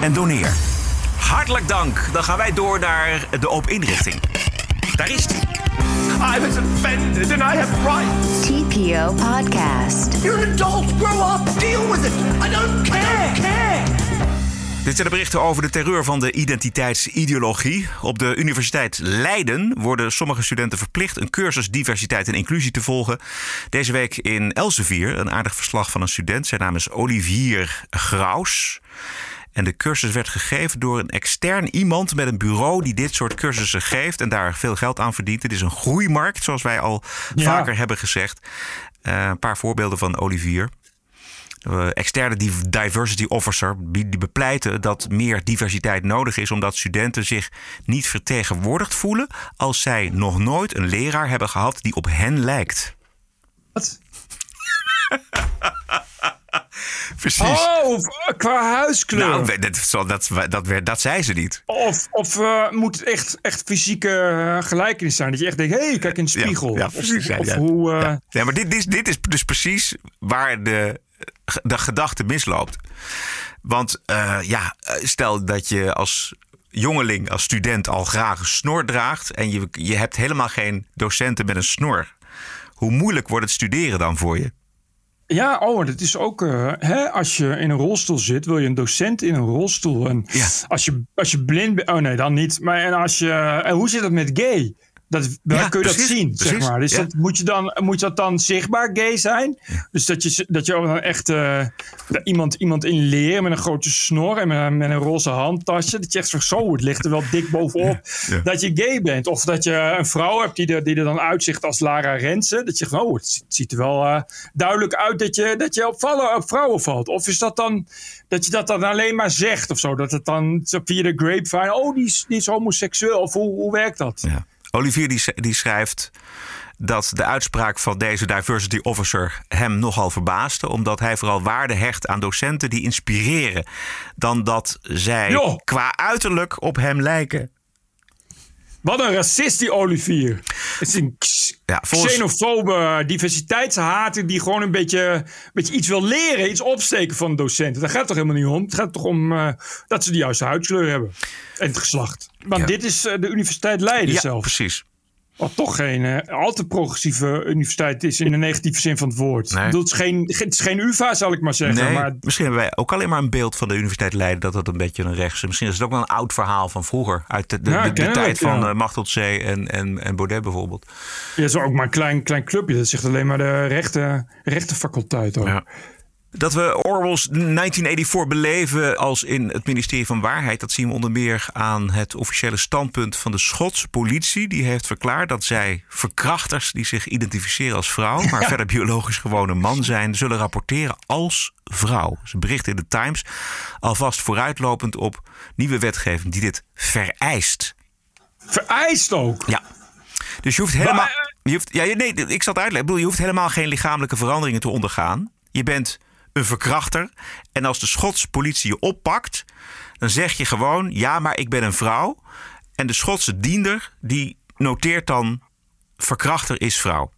en doneer. Hartelijk dank. Dan gaan wij door naar de open inrichting. Daar is hij. I was offended and I have rights. TPO Podcast. You're an adult. Grow up. Deal with it. I don't care. I don't care. Dit zijn de berichten over de terreur van de identiteitsideologie. Op de Universiteit Leiden worden sommige studenten verplicht een cursus diversiteit en inclusie te volgen. Deze week in Elsevier een aardig verslag van een student. Zijn naam is Olivier Graus. En de cursus werd gegeven door een extern iemand met een bureau die dit soort cursussen geeft en daar veel geld aan verdient. Het is een groeimarkt, zoals wij al vaker hebben gezegd. Uh, een paar voorbeelden van Olivier. Uh, externe diversity officer die bepleiten dat meer diversiteit nodig is omdat studenten zich niet vertegenwoordigd voelen als zij nog nooit een leraar hebben gehad die op hen lijkt. Wat? Precies. Oh, qua huiskleur. Nou, dat, dat, dat, dat, zei ze niet. Of, of uh, moet het echt, echt fysieke gelijkenis zijn? Dat je echt denkt, hé, hey, kijk in de spiegel. Ja, precies. Of, of hoe, uh... ja. maar dit is, dit is dus precies waar de, de gedachte misloopt. Want ja, stel dat je als jongeling, als student al graag een snor draagt... en je, je hebt helemaal geen docenten met een snor. Hoe moeilijk wordt het studeren dan voor je? Ja, oh, dat is ook. Uh, hè, als je in een rolstoel zit, wil je een docent in een rolstoel. En ja. als, je, als je blind bent. Oh nee, dan niet. Maar en als je. En hoe zit dat met gay? Dat, ja, kun je dat zien, zeg maar. Dus dat, moet, je dan, moet dat dan zichtbaar gay zijn? Dus dat je, dat je ook dan echt uh, iemand, iemand in leer met een grote snor en met een, met een roze handtasje. Dat je echt zo, het ligt er wel dik bovenop dat je gay bent. Of dat je een vrouw hebt die er, die er dan uitzicht als Lara Rensen. Dat je zegt, oh, het, ziet er wel uh, duidelijk uit dat je, dat je op, vallen, op vrouwen valt. Of is dat dan dat je dat dan alleen maar zegt of zo? Dat het dan via de grapevine, oh, die is, die is homoseksueel. Of hoe, hoe werkt dat? Ja. Olivier die, die schrijft dat de uitspraak van deze diversity officer hem nogal verbaasde, omdat hij vooral waarde hecht aan docenten die inspireren, dan dat zij qua uiterlijk op hem lijken. Wat een racist die Olivier. Het is een ja, volgens... xenofobe diversiteitshater die gewoon een beetje, een beetje iets wil leren, iets opsteken van docenten. Daar gaat het toch helemaal niet om. Het gaat toch om uh, dat ze de juiste huidskleur hebben en het geslacht. Want dit is uh, de Universiteit Leiden ja, zelf. precies. Wat toch geen uh, al te progressieve universiteit is in de negatieve zin van het woord. Nee. het, is geen, het is geen UvA, zal ik maar zeggen. Nee, maar... Misschien hebben wij ook alleen maar een beeld van de Universiteit Leiden dat dat een beetje een rechtse. Misschien is het ook wel een oud verhaal van vroeger. Uit de, de, de, tijd van ja. uh, Machtel en, en, en Baudet bijvoorbeeld. Ja, is ook maar een klein, klein clubje. Dat zegt alleen maar de rechte, rechtenfaculteit. Hoor. Ja. Dat we Orwell's 1984 beleven als in het ministerie van Waarheid, dat zien we onder meer aan het officiële standpunt van de Schotse politie. Die heeft verklaard dat zij verkrachters die zich identificeren als vrouw, maar verder biologisch gewoon een man zijn, zullen rapporteren als vrouw. Ze berichten in de Times alvast vooruitlopend op nieuwe wetgeving die dit vereist. Vereist ook? Ja. Dus je hoeft helemaal. Je hoeft, ja, nee, ik zal het uitleggen. Ik bedoel, je hoeft helemaal geen lichamelijke veranderingen te ondergaan. Je bent een verkrachter. En als de Schotse politie je oppakt, dan zeg je gewoon: ja, maar ik ben een vrouw. En de Schotse diender die noteert dan: verkrachter is vrouw.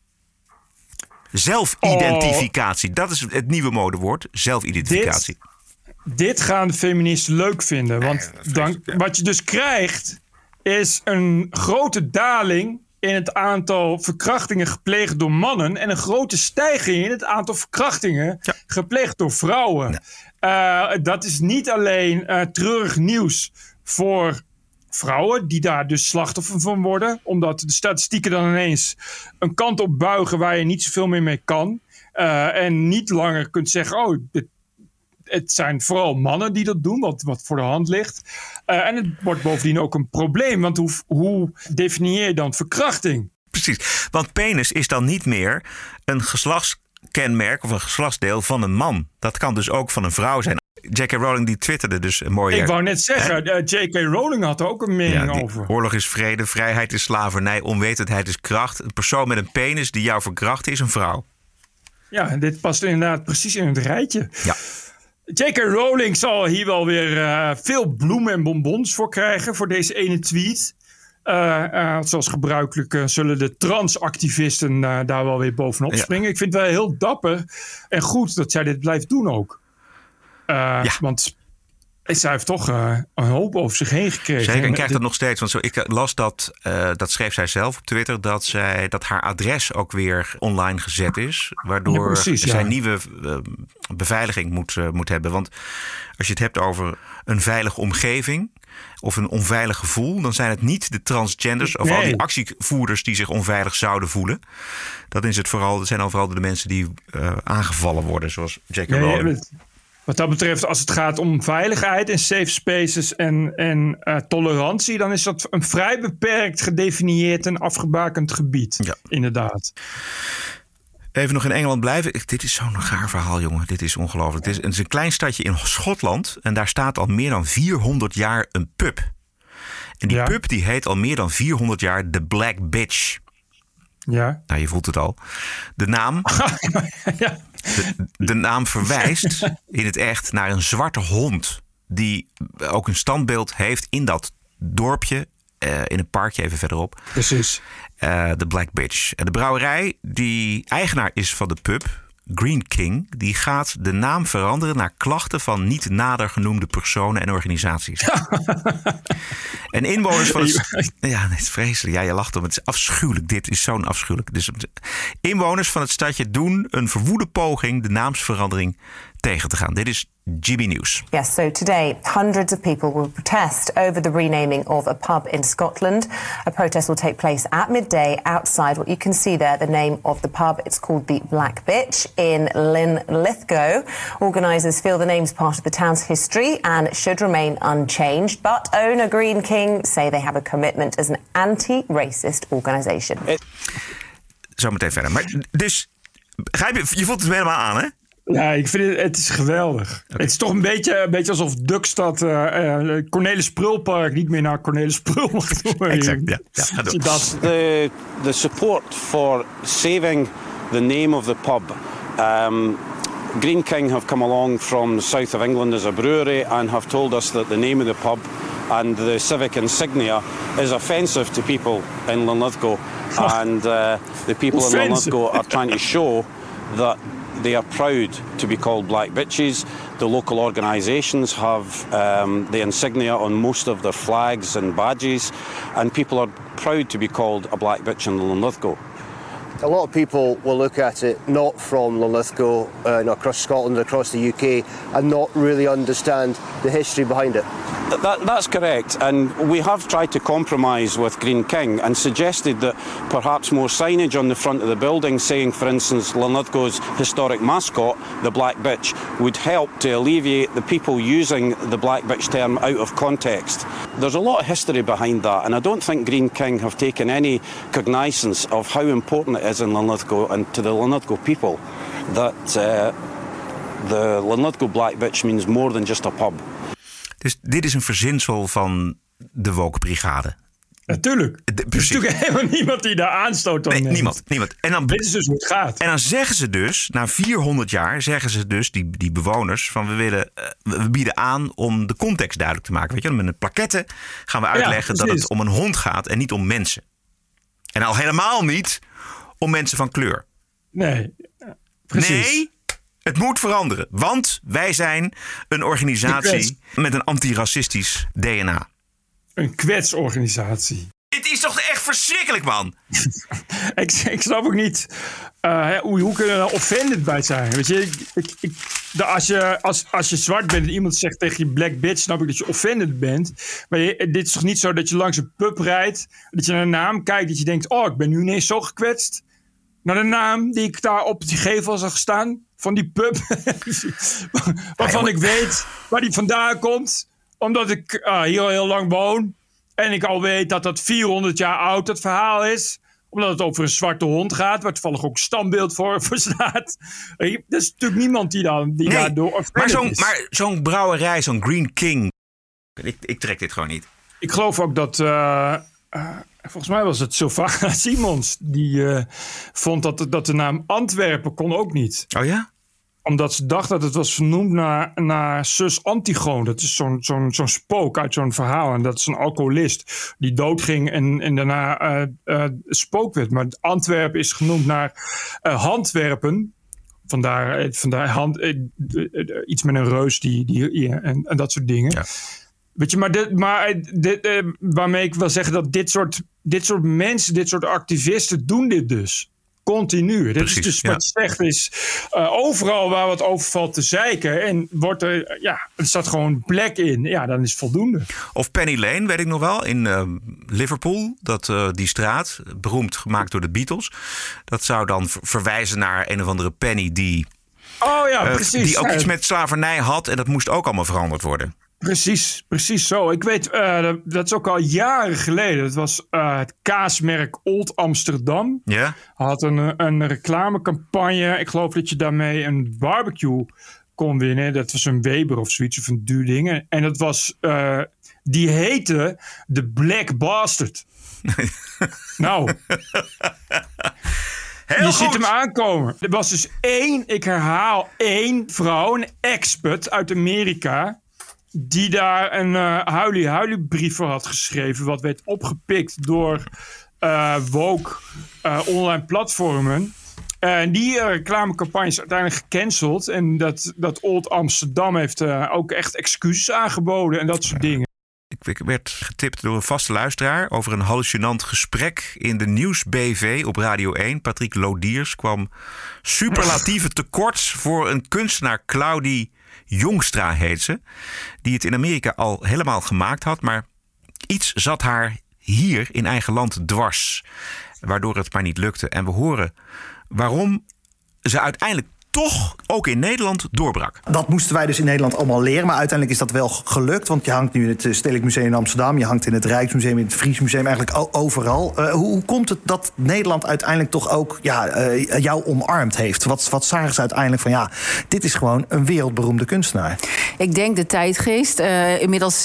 Zelfidentificatie, dat is het nieuwe modewoord. Zelfidentificatie. Dit, dit gaan de feministen leuk vinden. Want dan, wat je dus krijgt, is een grote daling in het aantal verkrachtingen gepleegd door mannen en een grote stijging in het aantal verkrachtingen gepleegd door vrouwen. Uh, dat is niet alleen uh, treurig nieuws voor vrouwen die daar dus slachtoffer van worden, omdat de statistieken dan ineens een kant op buigen waar je niet zoveel meer mee kan. Uh, en niet langer kunt zeggen: Oh, dit het zijn vooral mannen die dat doen, wat, wat voor de hand ligt. Uh, en het wordt bovendien ook een probleem, want hoe, hoe definieer je dan verkrachting? Precies, want penis is dan niet meer een geslachtskenmerk of een geslachtsdeel van een man. Dat kan dus ook van een vrouw zijn. J.K. Rowling die twitterde dus een mooie... Ik wou net zeggen, uh, J.K. Rowling had er ook een mening over. Oorlog is vrede, vrijheid is slavernij, onwetendheid is kracht. Een persoon met een penis die jou verkracht is een vrouw. Ja, dit past inderdaad precies in het rijtje. Ja. J.K. Rowling zal hier wel weer uh, veel bloemen en bonbons voor krijgen voor deze ene tweet. Uh, uh, zoals gebruikelijk zullen de transactivisten daar wel weer bovenop springen. Ik vind het wel heel dapper en goed dat zij dit blijft doen ook. Ja. Want zij heeft toch uh, een hoop over zich heen gekregen. Zeker, en krijgt dat nog steeds. Want zo, ik las dat, uh, dat schreef zij zelf op Twitter, dat, zij, dat haar adres ook weer online gezet is. Waardoor ja, precies, zij ja. nieuwe uh, beveiliging moet, moet hebben. Want als je het hebt over een veilige omgeving of een onveilig gevoel, dan zijn het niet de transgenders of nee. al die actievoerders die zich onveilig zouden voelen. Dat, is het vooral, dat zijn vooral de mensen die aangevallen worden, zoals J.K. Rowling. Wat dat betreft, als het gaat om veiligheid en safe spaces en, en uh, tolerantie, dan is dat een vrij beperkt gedefinieerd en afgebakend gebied. Ja. Inderdaad. Even nog in Engeland blijven. Dit is zo'n gaar verhaal, jongen. Dit is ongelooflijk. Het, het is, een klein stadje in Schotland. En daar staat al meer dan 400 jaar een pub. En die ja. pub die heet al meer dan 400 jaar The Black Bitch. Ja. Nou, je voelt het al. De naam. ja. De, de, naam verwijst in het echt naar een zwarte hond. Die ook een standbeeld heeft in dat dorpje. Uh, in een parkje even verderop. Precies. Uh, de Black Bitch. En de brouwerij die eigenaar is van de pub. Green King, die gaat de naam veranderen naar klachten van niet nader genoemde personen en organisaties. en inwoners van het. Ja, het is vreselijk. Ja, je lacht om. Het is afschuwelijk. Dit is zo'n afschuwelijk. Dus inwoners van het stadje doen een verwoede poging de naamsverandering tegen te gaan. Dit is GB News. Yes, so today hundreds of people will protest over the renaming of a pub in Scotland. A protest will take place at midday outside what you can see there, the name of the pub. It's called the Black Bitch in Linlithgow. Organisers feel the name's part of the town's history and should remain unchanged, but owner Green King say they have a commitment as an anti-racist organisation. Zometeen verder. Maar dus, je, je voelt het helemaal aan, hè? Ja, ik vind het, het is geweldig. Okay. Het is toch een beetje, een beetje alsof Dukstad uh, uh, Cornelis Prulpark niet meer naar Cornelis Prul mag doen. exact, ja. ja dat. The, the support for saving the name of the pub. Um, Green King have come along from the south of England as a brewery and have told us that the name of the pub and the civic insignia is offensive to people in Linlithgow. and uh, the people in Linlithgow are trying to show that they are proud to be called black bitches. The local organisations have um, the insignia on most of their flags and badges, and people are proud to be called a black bitch in Linlithgow. A lot of people will look at it not from Linlithgow, uh, across Scotland, across the UK, and not really understand the history behind it. That, that's correct, and we have tried to compromise with Green King and suggested that perhaps more signage on the front of the building saying, for instance, Linlithgow's historic mascot, the Black Bitch, would help to alleviate the people using the Black Bitch term out of context. There's a lot of history behind that, and I don't think Green King have taken any cognizance of how important it is in Linlithgow and to the Linlithgow people that uh, the Linlithgow Black Bitch means more than just a pub. Dus dit is een verzinsel van de Woke-brigade. Natuurlijk. Er is natuurlijk helemaal niemand die daar aanstoot nee, niemand, niemand. En dan, Dit is dus hoe het gaat. En dan zeggen ze dus, na 400 jaar, zeggen ze dus, die, die bewoners, van we willen, uh, we bieden aan om de context duidelijk te maken. Weet je, met een plaquette gaan we uitleggen ja, dat het om een hond gaat en niet om mensen. En al helemaal niet om mensen van kleur. Nee, precies. Nee, het moet veranderen, want wij zijn een organisatie met een antiracistisch DNA. Een kwetsorganisatie. Dit is toch echt verschrikkelijk, man? ik, ik snap ook niet uh, hoe, hoe kunnen we er offended bij zijn. Weet je, ik, ik, de, als, je als, als je zwart bent en iemand zegt tegen je black bitch, snap ik dat je offended bent. Maar je, dit is toch niet zo dat je langs een pub rijdt, dat je naar een naam kijkt, dat je denkt: oh, ik ben nu ineens zo gekwetst. Naar de naam die ik daar op die gevel zag staan van die pub. waarvan ik weet waar die vandaan komt. Omdat ik uh, hier al heel lang woon. En ik al weet dat dat 400 jaar oud, het verhaal is. Omdat het over een zwarte hond gaat. Waar toevallig ook standbeeld voor, voor staat. Er is natuurlijk niemand die, dan, die nee, daardoor maar zo'n, maar zo'n brouwerij, zo'n Green King. Ik, ik trek dit gewoon niet. Ik geloof ook dat... Uh, uh, volgens mij was het Sylvana Simons. Die uh, vond dat, dat de naam Antwerpen kon ook niet. Oh ja? omdat ze dacht dat het was vernoemd naar, naar zus Antigone. Dat is zo'n zo'n zo'n spook uit zo'n verhaal. En dat is een alcoholist die doodging en, en daarna uh, uh, spook werd. Maar Antwerpen is genoemd naar Handwerpen. Vandaar, vandaar hand, iets met een reus die, die, en, en dat soort dingen. Ja. Weet je, maar, dit, maar dit, waarmee ik wil zeggen dat dit soort, dit soort mensen, dit soort activisten doen dit dus. Continu. Dat is dus wat zegt is. Uh, overal waar wat over valt te zeiken. En wordt er, ja, er staat gewoon plek in. Ja, dan is het voldoende. Of Penny Lane, weet ik nog wel, in uh, Liverpool. Dat, uh, die straat, beroemd gemaakt door de Beatles. Dat zou dan verwijzen naar een of andere Penny die. Oh ja, precies. Die ook iets met slavernij had. En dat moest ook allemaal veranderd worden. Precies, precies zo. Ik weet, uh, dat is ook al jaren geleden. Het was uh, het kaasmerk Old Amsterdam. Ja. Had een, een reclamecampagne. Ik geloof dat je daarmee een barbecue kon winnen. Dat was een Weber of zoiets, of een duur ding. En dat was, uh, die heette de Black Bastard. nou. Heel je goed. ziet hem aankomen. Er was dus één, ik herhaal, één vrouw, een expert uit Amerika die daar een uh, huilie-huilie brief voor had geschreven... wat werd opgepikt door uh, woke uh, online platformen. En die reclamecampagne is uiteindelijk gecanceld. En dat, dat Old Amsterdam heeft ook echt excuses aangeboden en dat soort dingen. Ik werd getipt door een vaste luisteraar over een hallucinant gesprek in de Nieuws-BV op Radio 1. Patrick Lodiers kwam superlatieve tekort voor een kunstenaar Claudie Jongstra heet ze. Die het in Amerika al helemaal gemaakt had. Maar iets zat haar hier in eigen land dwars. Waardoor het maar niet lukte. En we horen waarom ze uiteindelijk toch ook in Nederland doorbrak. Dat moesten wij dus in Nederland allemaal leren. Maar uiteindelijk is dat wel gelukt. Want je hangt nu in het Stedelijk Museum in Amsterdam. Je hangt in het Rijksmuseum, in het Friesmuseum. Eigenlijk overal. Uh, hoe, hoe, komt het dat Nederland uiteindelijk toch ook ja, uh, jou omarmd heeft? Wat, wat zagen ze uiteindelijk van ja, dit is gewoon een wereldberoemde kunstenaar? Ik denk de tijdgeest. Uh, inmiddels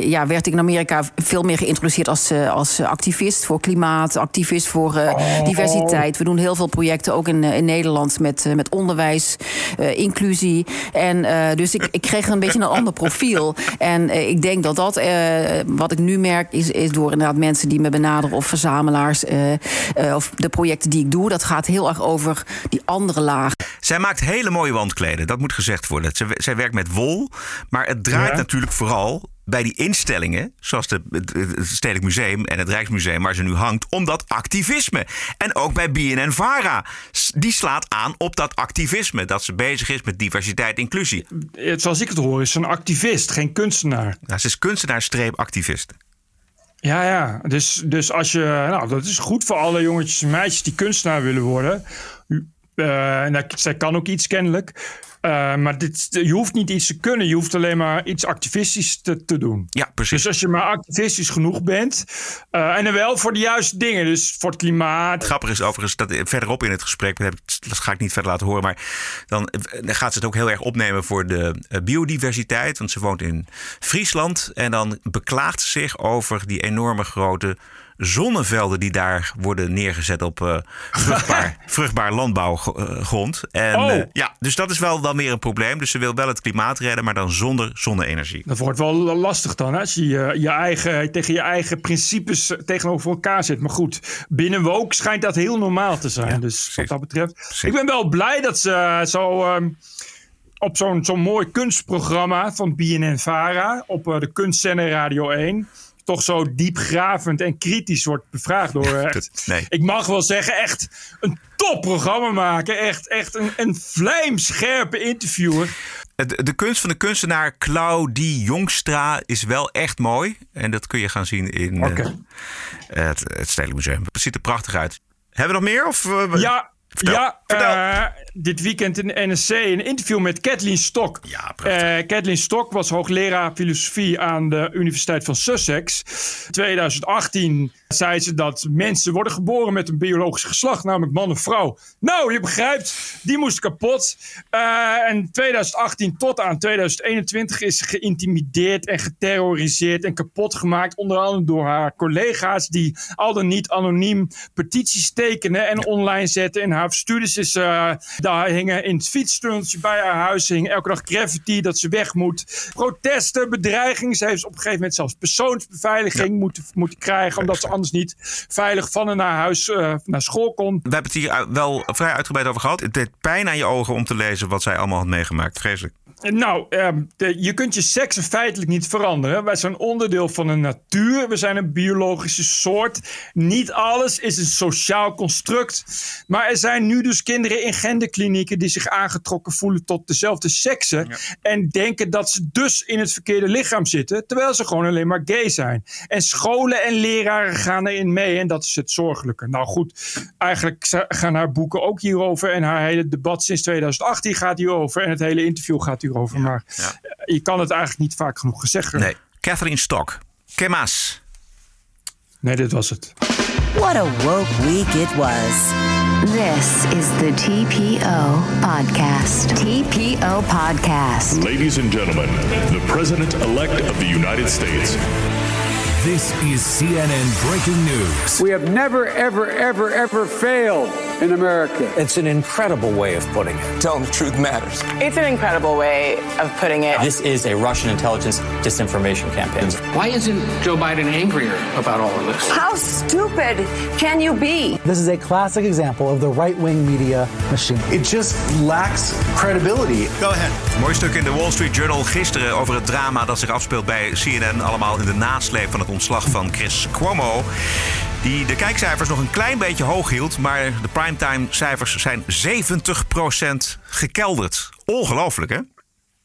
ja, werd ik in Amerika veel meer geïntroduceerd als, als activist voor klimaat. Activist voor oh. diversiteit. We doen heel veel projecten ook in, in Nederland met met, met onderwijs, inclusie. En dus ik, ik kreeg een beetje een ander profiel. En ik denk dat dat, wat ik nu merk, is, is door inderdaad mensen die me benaderen of verzamelaars of de projecten die ik doe, dat gaat heel erg over die andere laag. Zij maakt hele mooie wandkleden, dat moet gezegd worden. Zij, zij werkt met wol, maar het draait natuurlijk vooral bij die instellingen, zoals de, het Stedelijk Museum en het Rijksmuseum, waar ze nu hangt, om dat activisme. En ook bij BNN Vara. Die slaat aan op dat activisme. Dat ze bezig is met diversiteit en inclusie. Zoals ik het hoor, is ze een activist, geen kunstenaar. Nou, ze is kunstenaar-activist. Ja, ja. Dus, dus als je. Nou, dat is goed voor alle jongetjes en meisjes die kunstenaar willen worden. Uh, en zij kan ook iets kennelijk. Uh, maar dit, je hoeft niet iets te kunnen. Je hoeft alleen maar iets activistisch te, te doen. Ja, precies. Dus als je maar activistisch genoeg bent. Uh, en dan wel voor de juiste dingen. Dus voor het klimaat. Grappig is overigens dat verderop in het gesprek. Dat ga ik niet verder laten horen. Maar dan, dan gaat ze het ook heel erg opnemen voor de biodiversiteit. Want ze woont in Friesland. En dan beklaagt ze zich over die enorme grote zonnevelden die daar worden neergezet op uh, vruchtbaar, vruchtbaar landbouwgrond. En oh. uh, ja, dus dat is wel dan weer een probleem. Dus ze wil wel het klimaat redden, maar dan zonder zonne-energie. Dat wordt wel lastig dan, hè? als je je, eigen, tegen je eigen principes tegenover elkaar zit. Maar goed, binnen Woke schijnt dat heel normaal te zijn. dus wat dat betreft. Ik ben wel blij dat ze zo. Um, op zo'n zo'n mooi kunstprogramma van BNN-Vara op uh, de Kunstzender Radio 1 toch zo diepgravend en kritisch wordt bevraagd door. Echt, nee. Ik mag wel zeggen, echt een topprogramma maken. Echt, echt een, een vlijmscherpe interviewer. De, de, kunst van de kunstenaar Claudie Jongstra is wel echt mooi. En dat kun je gaan zien in uh, het, het Stedelijk Museum. Het ziet er prachtig uit. Hebben we nog meer? Of, uh, ja, ja, uh, dit weekend in de NSC een interview met Kathleen Stok. Ja, prachtig. Uh, Kathleen Stok was hoogleraar filosofie aan de Universiteit van Sussex. In 2018 zei ze dat mensen worden geboren met een biologisch geslacht, namelijk man of vrouw. Nou, je begrijpt, die moest kapot. Uh, en 2018 tot aan 2021 is ze geïntimideerd en geterroriseerd en kapot gemaakt. Onder andere door haar collega's die al dan niet anoniem petities tekenen en online zetten in haar studies is, uh, daar hingen in het fietstunneltje bij haar huis hing elke dag graffiti dat ze weg moet. Protesten, bedreigingen. Ze heeft op een gegeven moment zelfs persoonsbeveiliging moeten, moeten krijgen, omdat ze anders niet veilig van en naar huis, uh, naar school kon. We hebben het hier wel vrij uitgebreid over gehad. Het deed pijn aan je ogen om te lezen wat zij allemaal had meegemaakt. Vreselijk. Nou, ehm, je kunt je seks feitelijk niet veranderen. Wij zijn onderdeel van een natuur. We zijn een biologische soort. Niet alles is een sociaal construct. Maar er zijn nu dus kinderen in genderklinieken die zich aangetrokken voelen tot dezelfde seksen. En denken dat ze dus in het verkeerde lichaam zitten. Terwijl ze gewoon alleen maar gay zijn. En scholen en leraren gaan erin mee. En dat is het zorgelijke. Nou goed, eigenlijk gaan haar boeken ook hierover. En haar hele debat sinds 2018 gaat hierover. En het hele interview gaat hierover over. Maar je kan het eigenlijk niet vaak genoeg gezegd Nee. Catherine Stock. Kemas. Nee, dit was het. What a woke week it was. This is the TPO podcast. TPO podcast. Ladies and gentlemen, the president elect of the United States. This is CNN breaking news. We have never, ever, ever, ever failed in America. It's an incredible way of putting it. Telling the truth matters. It's an incredible way of putting it. This is a Russian intelligence disinformation campaign. Why isn't Joe Biden angrier about all of this? How stupid can you be? This is a classic example of the right wing media machine. It just lacks credibility. Go ahead. Mooi stuk in de Wall Street Journal gisteren over het drama dat zich afspeelt bij CNN. Allemaal in de nasleep van het ontslag van Chris Cuomo. Die de kijkcijfers nog een klein beetje hoog hield. Maar de primetime-cijfers zijn 70% gekelderd. Ongelooflijk, hè?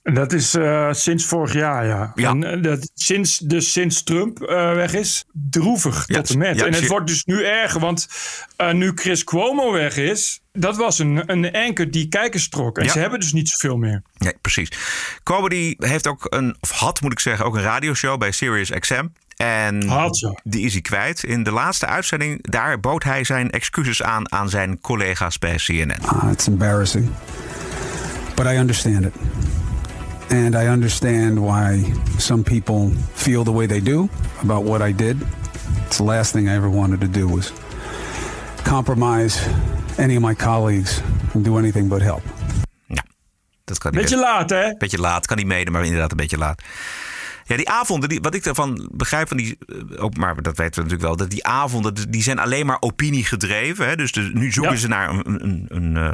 Dat is uh, sinds vorig jaar, ja. ja. En uh, dat sinds, dus sinds Trump uh, weg is, droevig tot en met. Ja, en het wordt dus nu erger, want nu Chris Cuomo weg is... dat was een, een anker die kijkers trok. En ze hebben dus niet zoveel meer. Nee, precies. Cuomo die heeft ook een, of had moet ik zeggen, ook een radioshow bij Sirius XM. En die is hij kwijt. In de laatste uitzending, daar bood hij zijn excuses aan aan zijn collega's bij CNN. Uh, it's embarrassing, but I understand it. And I understand why some people feel the way they do about what I did. It's the last thing I ever wanted to do was compromise any of my colleagues do anything but help. Dat kan niet Beetje laat, hè? Beetje laat, kan niet mede, maar inderdaad een beetje laat. Ja, die avonden, die, wat ik ervan begrijp van die, eh, ook, maar dat weten we natuurlijk wel, dat die avonden, die zijn alleen maar opinie gedreven. Hè? Dus de, nu zoeken Ja. ze naar een, een, een eh,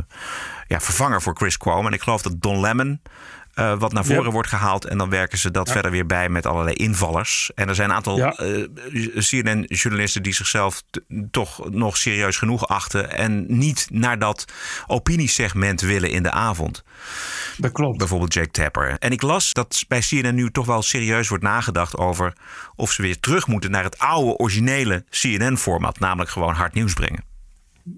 ja, vervanger voor Chris Cuomo. En ik geloof dat Don Lemon eh, wat naar voren wordt gehaald. En dan werken ze dat Ja. verder weer bij met allerlei invallers. En er zijn een aantal Ja. eh, CNN-journalisten die zichzelf toch nog serieus genoeg achten. En niet naar dat opiniesegment willen in de avond. Dat klopt. Bijvoorbeeld Jake Tapper. En ik las dat bij CNN nu toch wel serieus wordt nagedacht over of ze weer terug moeten naar het oude, originele CNN-format. Namelijk gewoon hard nieuws brengen.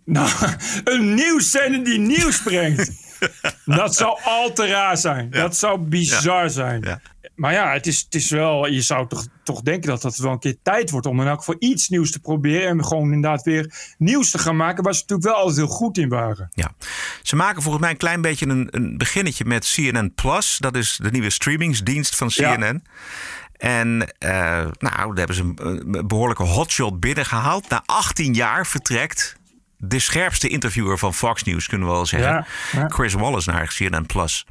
Nou, een nieuwszender die nieuws brengt. dat zou al te raar zijn. Dat zou bizar zijn. Maar ja, het is, het is wel, je zou toch, toch denken dat het wel een keer tijd wordt om in elk geval iets nieuws te proberen. En gewoon inderdaad weer nieuws te gaan maken, waar ze natuurlijk wel altijd heel goed in waren. Ja. Ze maken volgens mij een klein beetje een, een beginnetje met CNN Plus. Dat is de nieuwe streamingsdienst van. CNN. En eh, nou, daar hebben ze een, een behoorlijke hotshot binnengehaald. Na 18 jaar vertrekt de scherpste interviewer van Fox News, kunnen we wel zeggen. Ja, ja. Chris Wallace naar CNN Plus.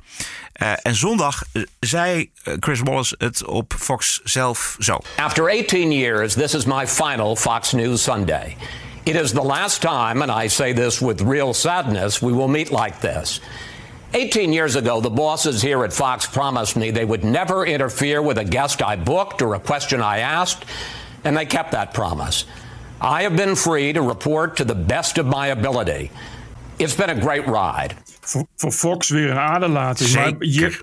Eh, en zondag eh, zei eh, Chris Wallace het op Fox zelf zo. After 18 years, this is my final Fox News Sunday. It is the last time, and I say this with real sadness, we will meet like this. 18 years ago, the bosses here at Fox promised me they would never interfere with a guest I booked or a question I asked, and they kept that promise. I have been free to report to the best of my ability. It's been a great ride. Voor, voor Fox weer een aderlating. Maar je,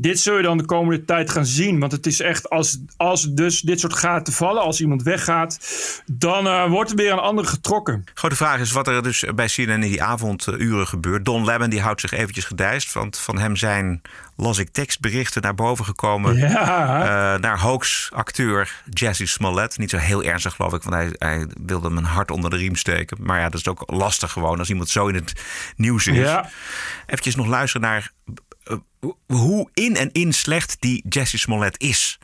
dit zul je dan de komende tijd gaan zien. Want het is echt, als, als dus dit soort gaten vallen, als iemand weggaat, dan eh, wordt er weer een ander getrokken. Grote vraag is wat er dus bij CNN in die avonduren gebeurt. Don Lemon die houdt zich eventjes gedijst. Want van hem zijn, las ik tekstberichten naar boven gekomen. Ja. Eh, naar hoax-acteur Jesse Smollett. Niet zo heel ernstig geloof ik, want hij, hij wilde hem een hart onder de riem steken. Maar ja, dat is ook lastig gewoon als iemand zo in het nieuws is. Ja. Eventjes nog luisteren naar hoe in en in slecht die Jesse Smollett is.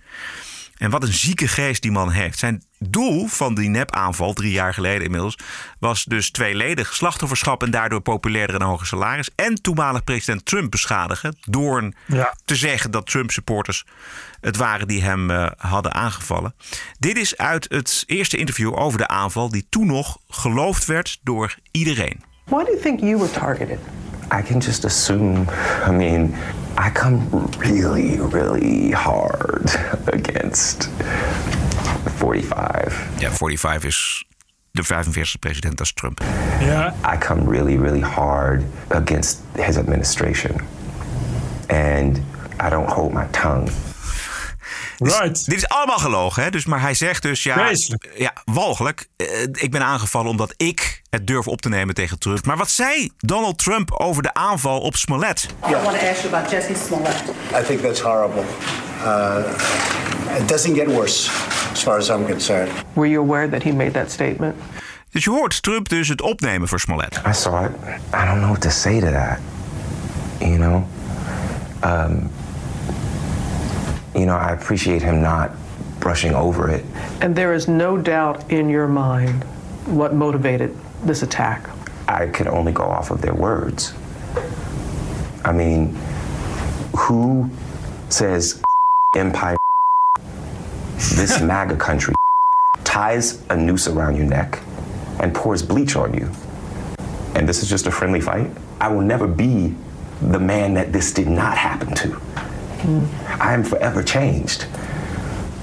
En wat een zieke geest die man heeft. Zijn doel van die nepaanval, drie jaar geleden inmiddels, was dus tweeledig slachtofferschap en daardoor populairder en hoger salaris. En toenmalig president Trump beschadigen door Ja. te zeggen dat Trump-supporters het waren die hem eh, hadden aangevallen. Dit is uit het eerste interview over de aanval, die toen nog geloofd werd door iedereen. Why do you think you were targeted? I can just assume. I mean, I come really, really hard against 45. Ja, 45 is de 45e president, dat is Trump. Ja. I come really, really hard against his administration. And I don't hold my tongue. Right. Dit is allemaal gelogen, hè? Dus, maar hij zegt dus, ja, ja walgelijk. eh, ik ben aangevallen omdat ik het durf op te nemen tegen Trump. Maar wat zei Donald Trump over de aanval op Smollett? I want to ask you about Jesse Smollett. I think that's horrible. Uh, it doesn't get worse, as far as I'm concerned. Were you aware that he made that statement? Dus je hoort Trump dus het opnemen voor Smollett. I saw it. I don't know what to say to that. You know? Um, you know, I appreciate him not brushing over it. And there is no doubt in your mind what motivated this attack. I could only go off of their words. I mean, who says empire, this MAGA country, ties a noose around your neck and pours bleach on you? And this is just a friendly fight? I will never be the man that this did not happen to. I am forever changed.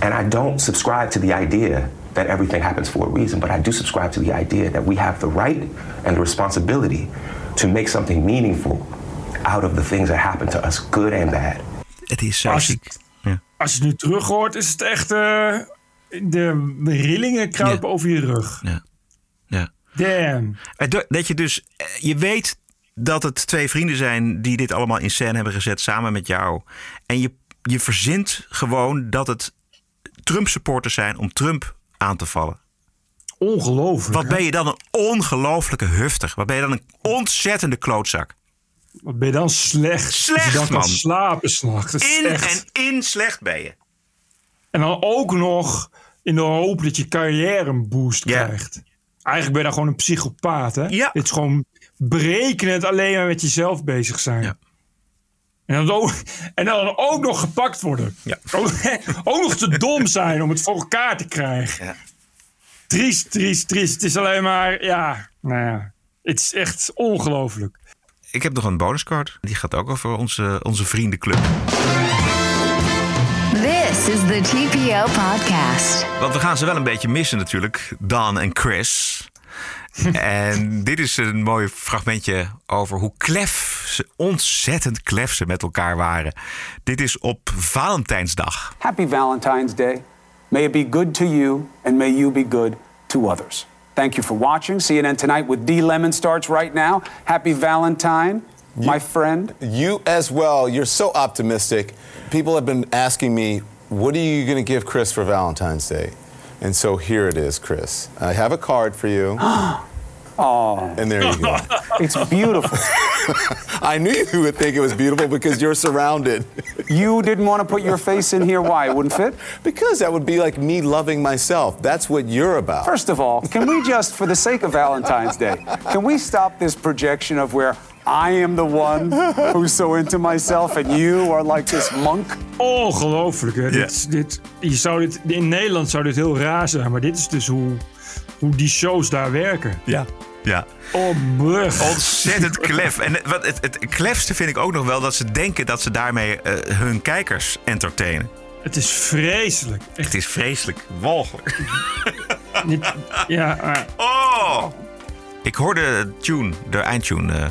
And I don't subscribe to the idea that everything happens for a reason, but I do subscribe to the idea that we have the right and the responsibility to make something meaningful out of the things that happen to us, good and bad. Het is zo Als je, ziek. Ja. als je het nu terug hoort, is het echt. eh, de rillingen kruipen over je rug. Ja. Ja. Damn. Eh, Dat je dus, eh, je weet dat het twee vrienden zijn die dit allemaal in scène hebben gezet samen met jou. En je, je verzint gewoon dat het Trump-supporters zijn om Trump aan te vallen. Ongelooflijk. Wat ben je dan een ongelooflijke hufter? Wat ben je dan een ontzettende klootzak? Wat ben je dan slecht? Slecht, man. slapen s'nachts. Dat is In echt- en in slecht ben je. En dan ook nog in de hoop dat je carrière een boost krijgt. Eigenlijk ben je dan gewoon een psychopaat, hè? Ja. Dit is gewoon berekenend alleen maar met jezelf bezig zijn. Ja. En, dan ook, en dan ook nog gepakt worden. Ja. Ook, ook nog te dom zijn om het voor elkaar te krijgen. Ja. Triest, triest, triest. Het is alleen maar, ja, nou ja. Het is echt ongelooflijk. Ik heb nog een bonuscard. Die gaat ook over onze, onze vriendenclub. This is the TPO podcast. Want we gaan ze wel een beetje missen natuurlijk. Dan en Chris. en dit is een mooi fragmentje over hoe klef ze, ontzettend klef ze met elkaar waren. Dit is op Valentijnsdag. Happy Valentine's Day. May it be good to you and may you be good to others. Thank you for watching. CNN Tonight with D. Lemon starts right now. Happy Valentine, my friend. You as well. You're so optimistic. People have been asking me, what are you going to give Chris for Valentine's Day? And so here it is, Chris. I have a card for you. Oh, And there you go. it's beautiful. I knew you would think it was beautiful because you're surrounded. You didn't want to put your face in here. Why? It wouldn't fit? Because that would be like me loving myself. That's what you're about. First of all, can we just, for the sake of Valentine's Day, can we stop this projection of where I am the one who's so into myself and you are like this monk? Ongelooflijk. Hè? Dit, dit, je zou dit, in Nederland zou dit heel raar zijn. Maar dit is dus hoe, hoe die shows daar werken. Ja. Ja. Oh. Ontzettend klef. En wat het, het klefste vind ik ook nog wel dat ze denken dat ze daarmee eh, hun kijkers entertainen. Het is vreselijk. Het is vreselijk. Walgelijk. Niet- ja, Oh! Ik hoorde de tune, de eindtune, eh,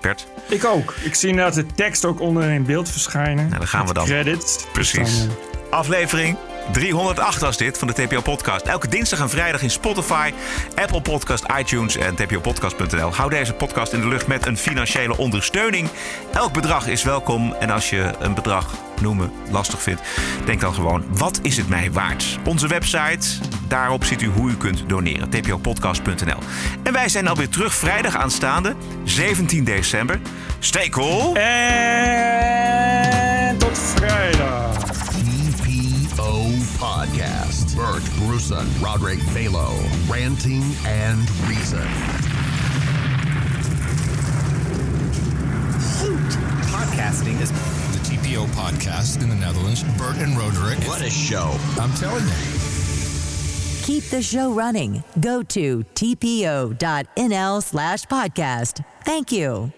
Bert. ik ook. Ik zie inderdaad de tekst ook onder in beeld verschijnen. Nou, dan gaan we dan. Credits. Precies. Dan, eh, Aflevering 308 was dit van de TPO Podcast. Elke dinsdag en vrijdag in Spotify, Apple Podcast, iTunes en tpopodcast.nl. Hou deze podcast in de lucht met een financiële ondersteuning. Elk bedrag is welkom. En als je een bedrag noemen lastig vindt, denk dan gewoon: wat is het mij waard? Onze website, daarop ziet u hoe u kunt doneren. tpopodcast.nl. En wij zijn alweer terug vrijdag aanstaande, 17 december. Stay cool. En tot vrijdag. TPO Podcast. Bert Bruson, Roderick Balo, ranting and reason. Podcasting is the TPO podcast in the Netherlands. Bert and Roderick. What a show. I'm telling you. Keep the show running. Go to tpo.nl slash podcast. Thank you.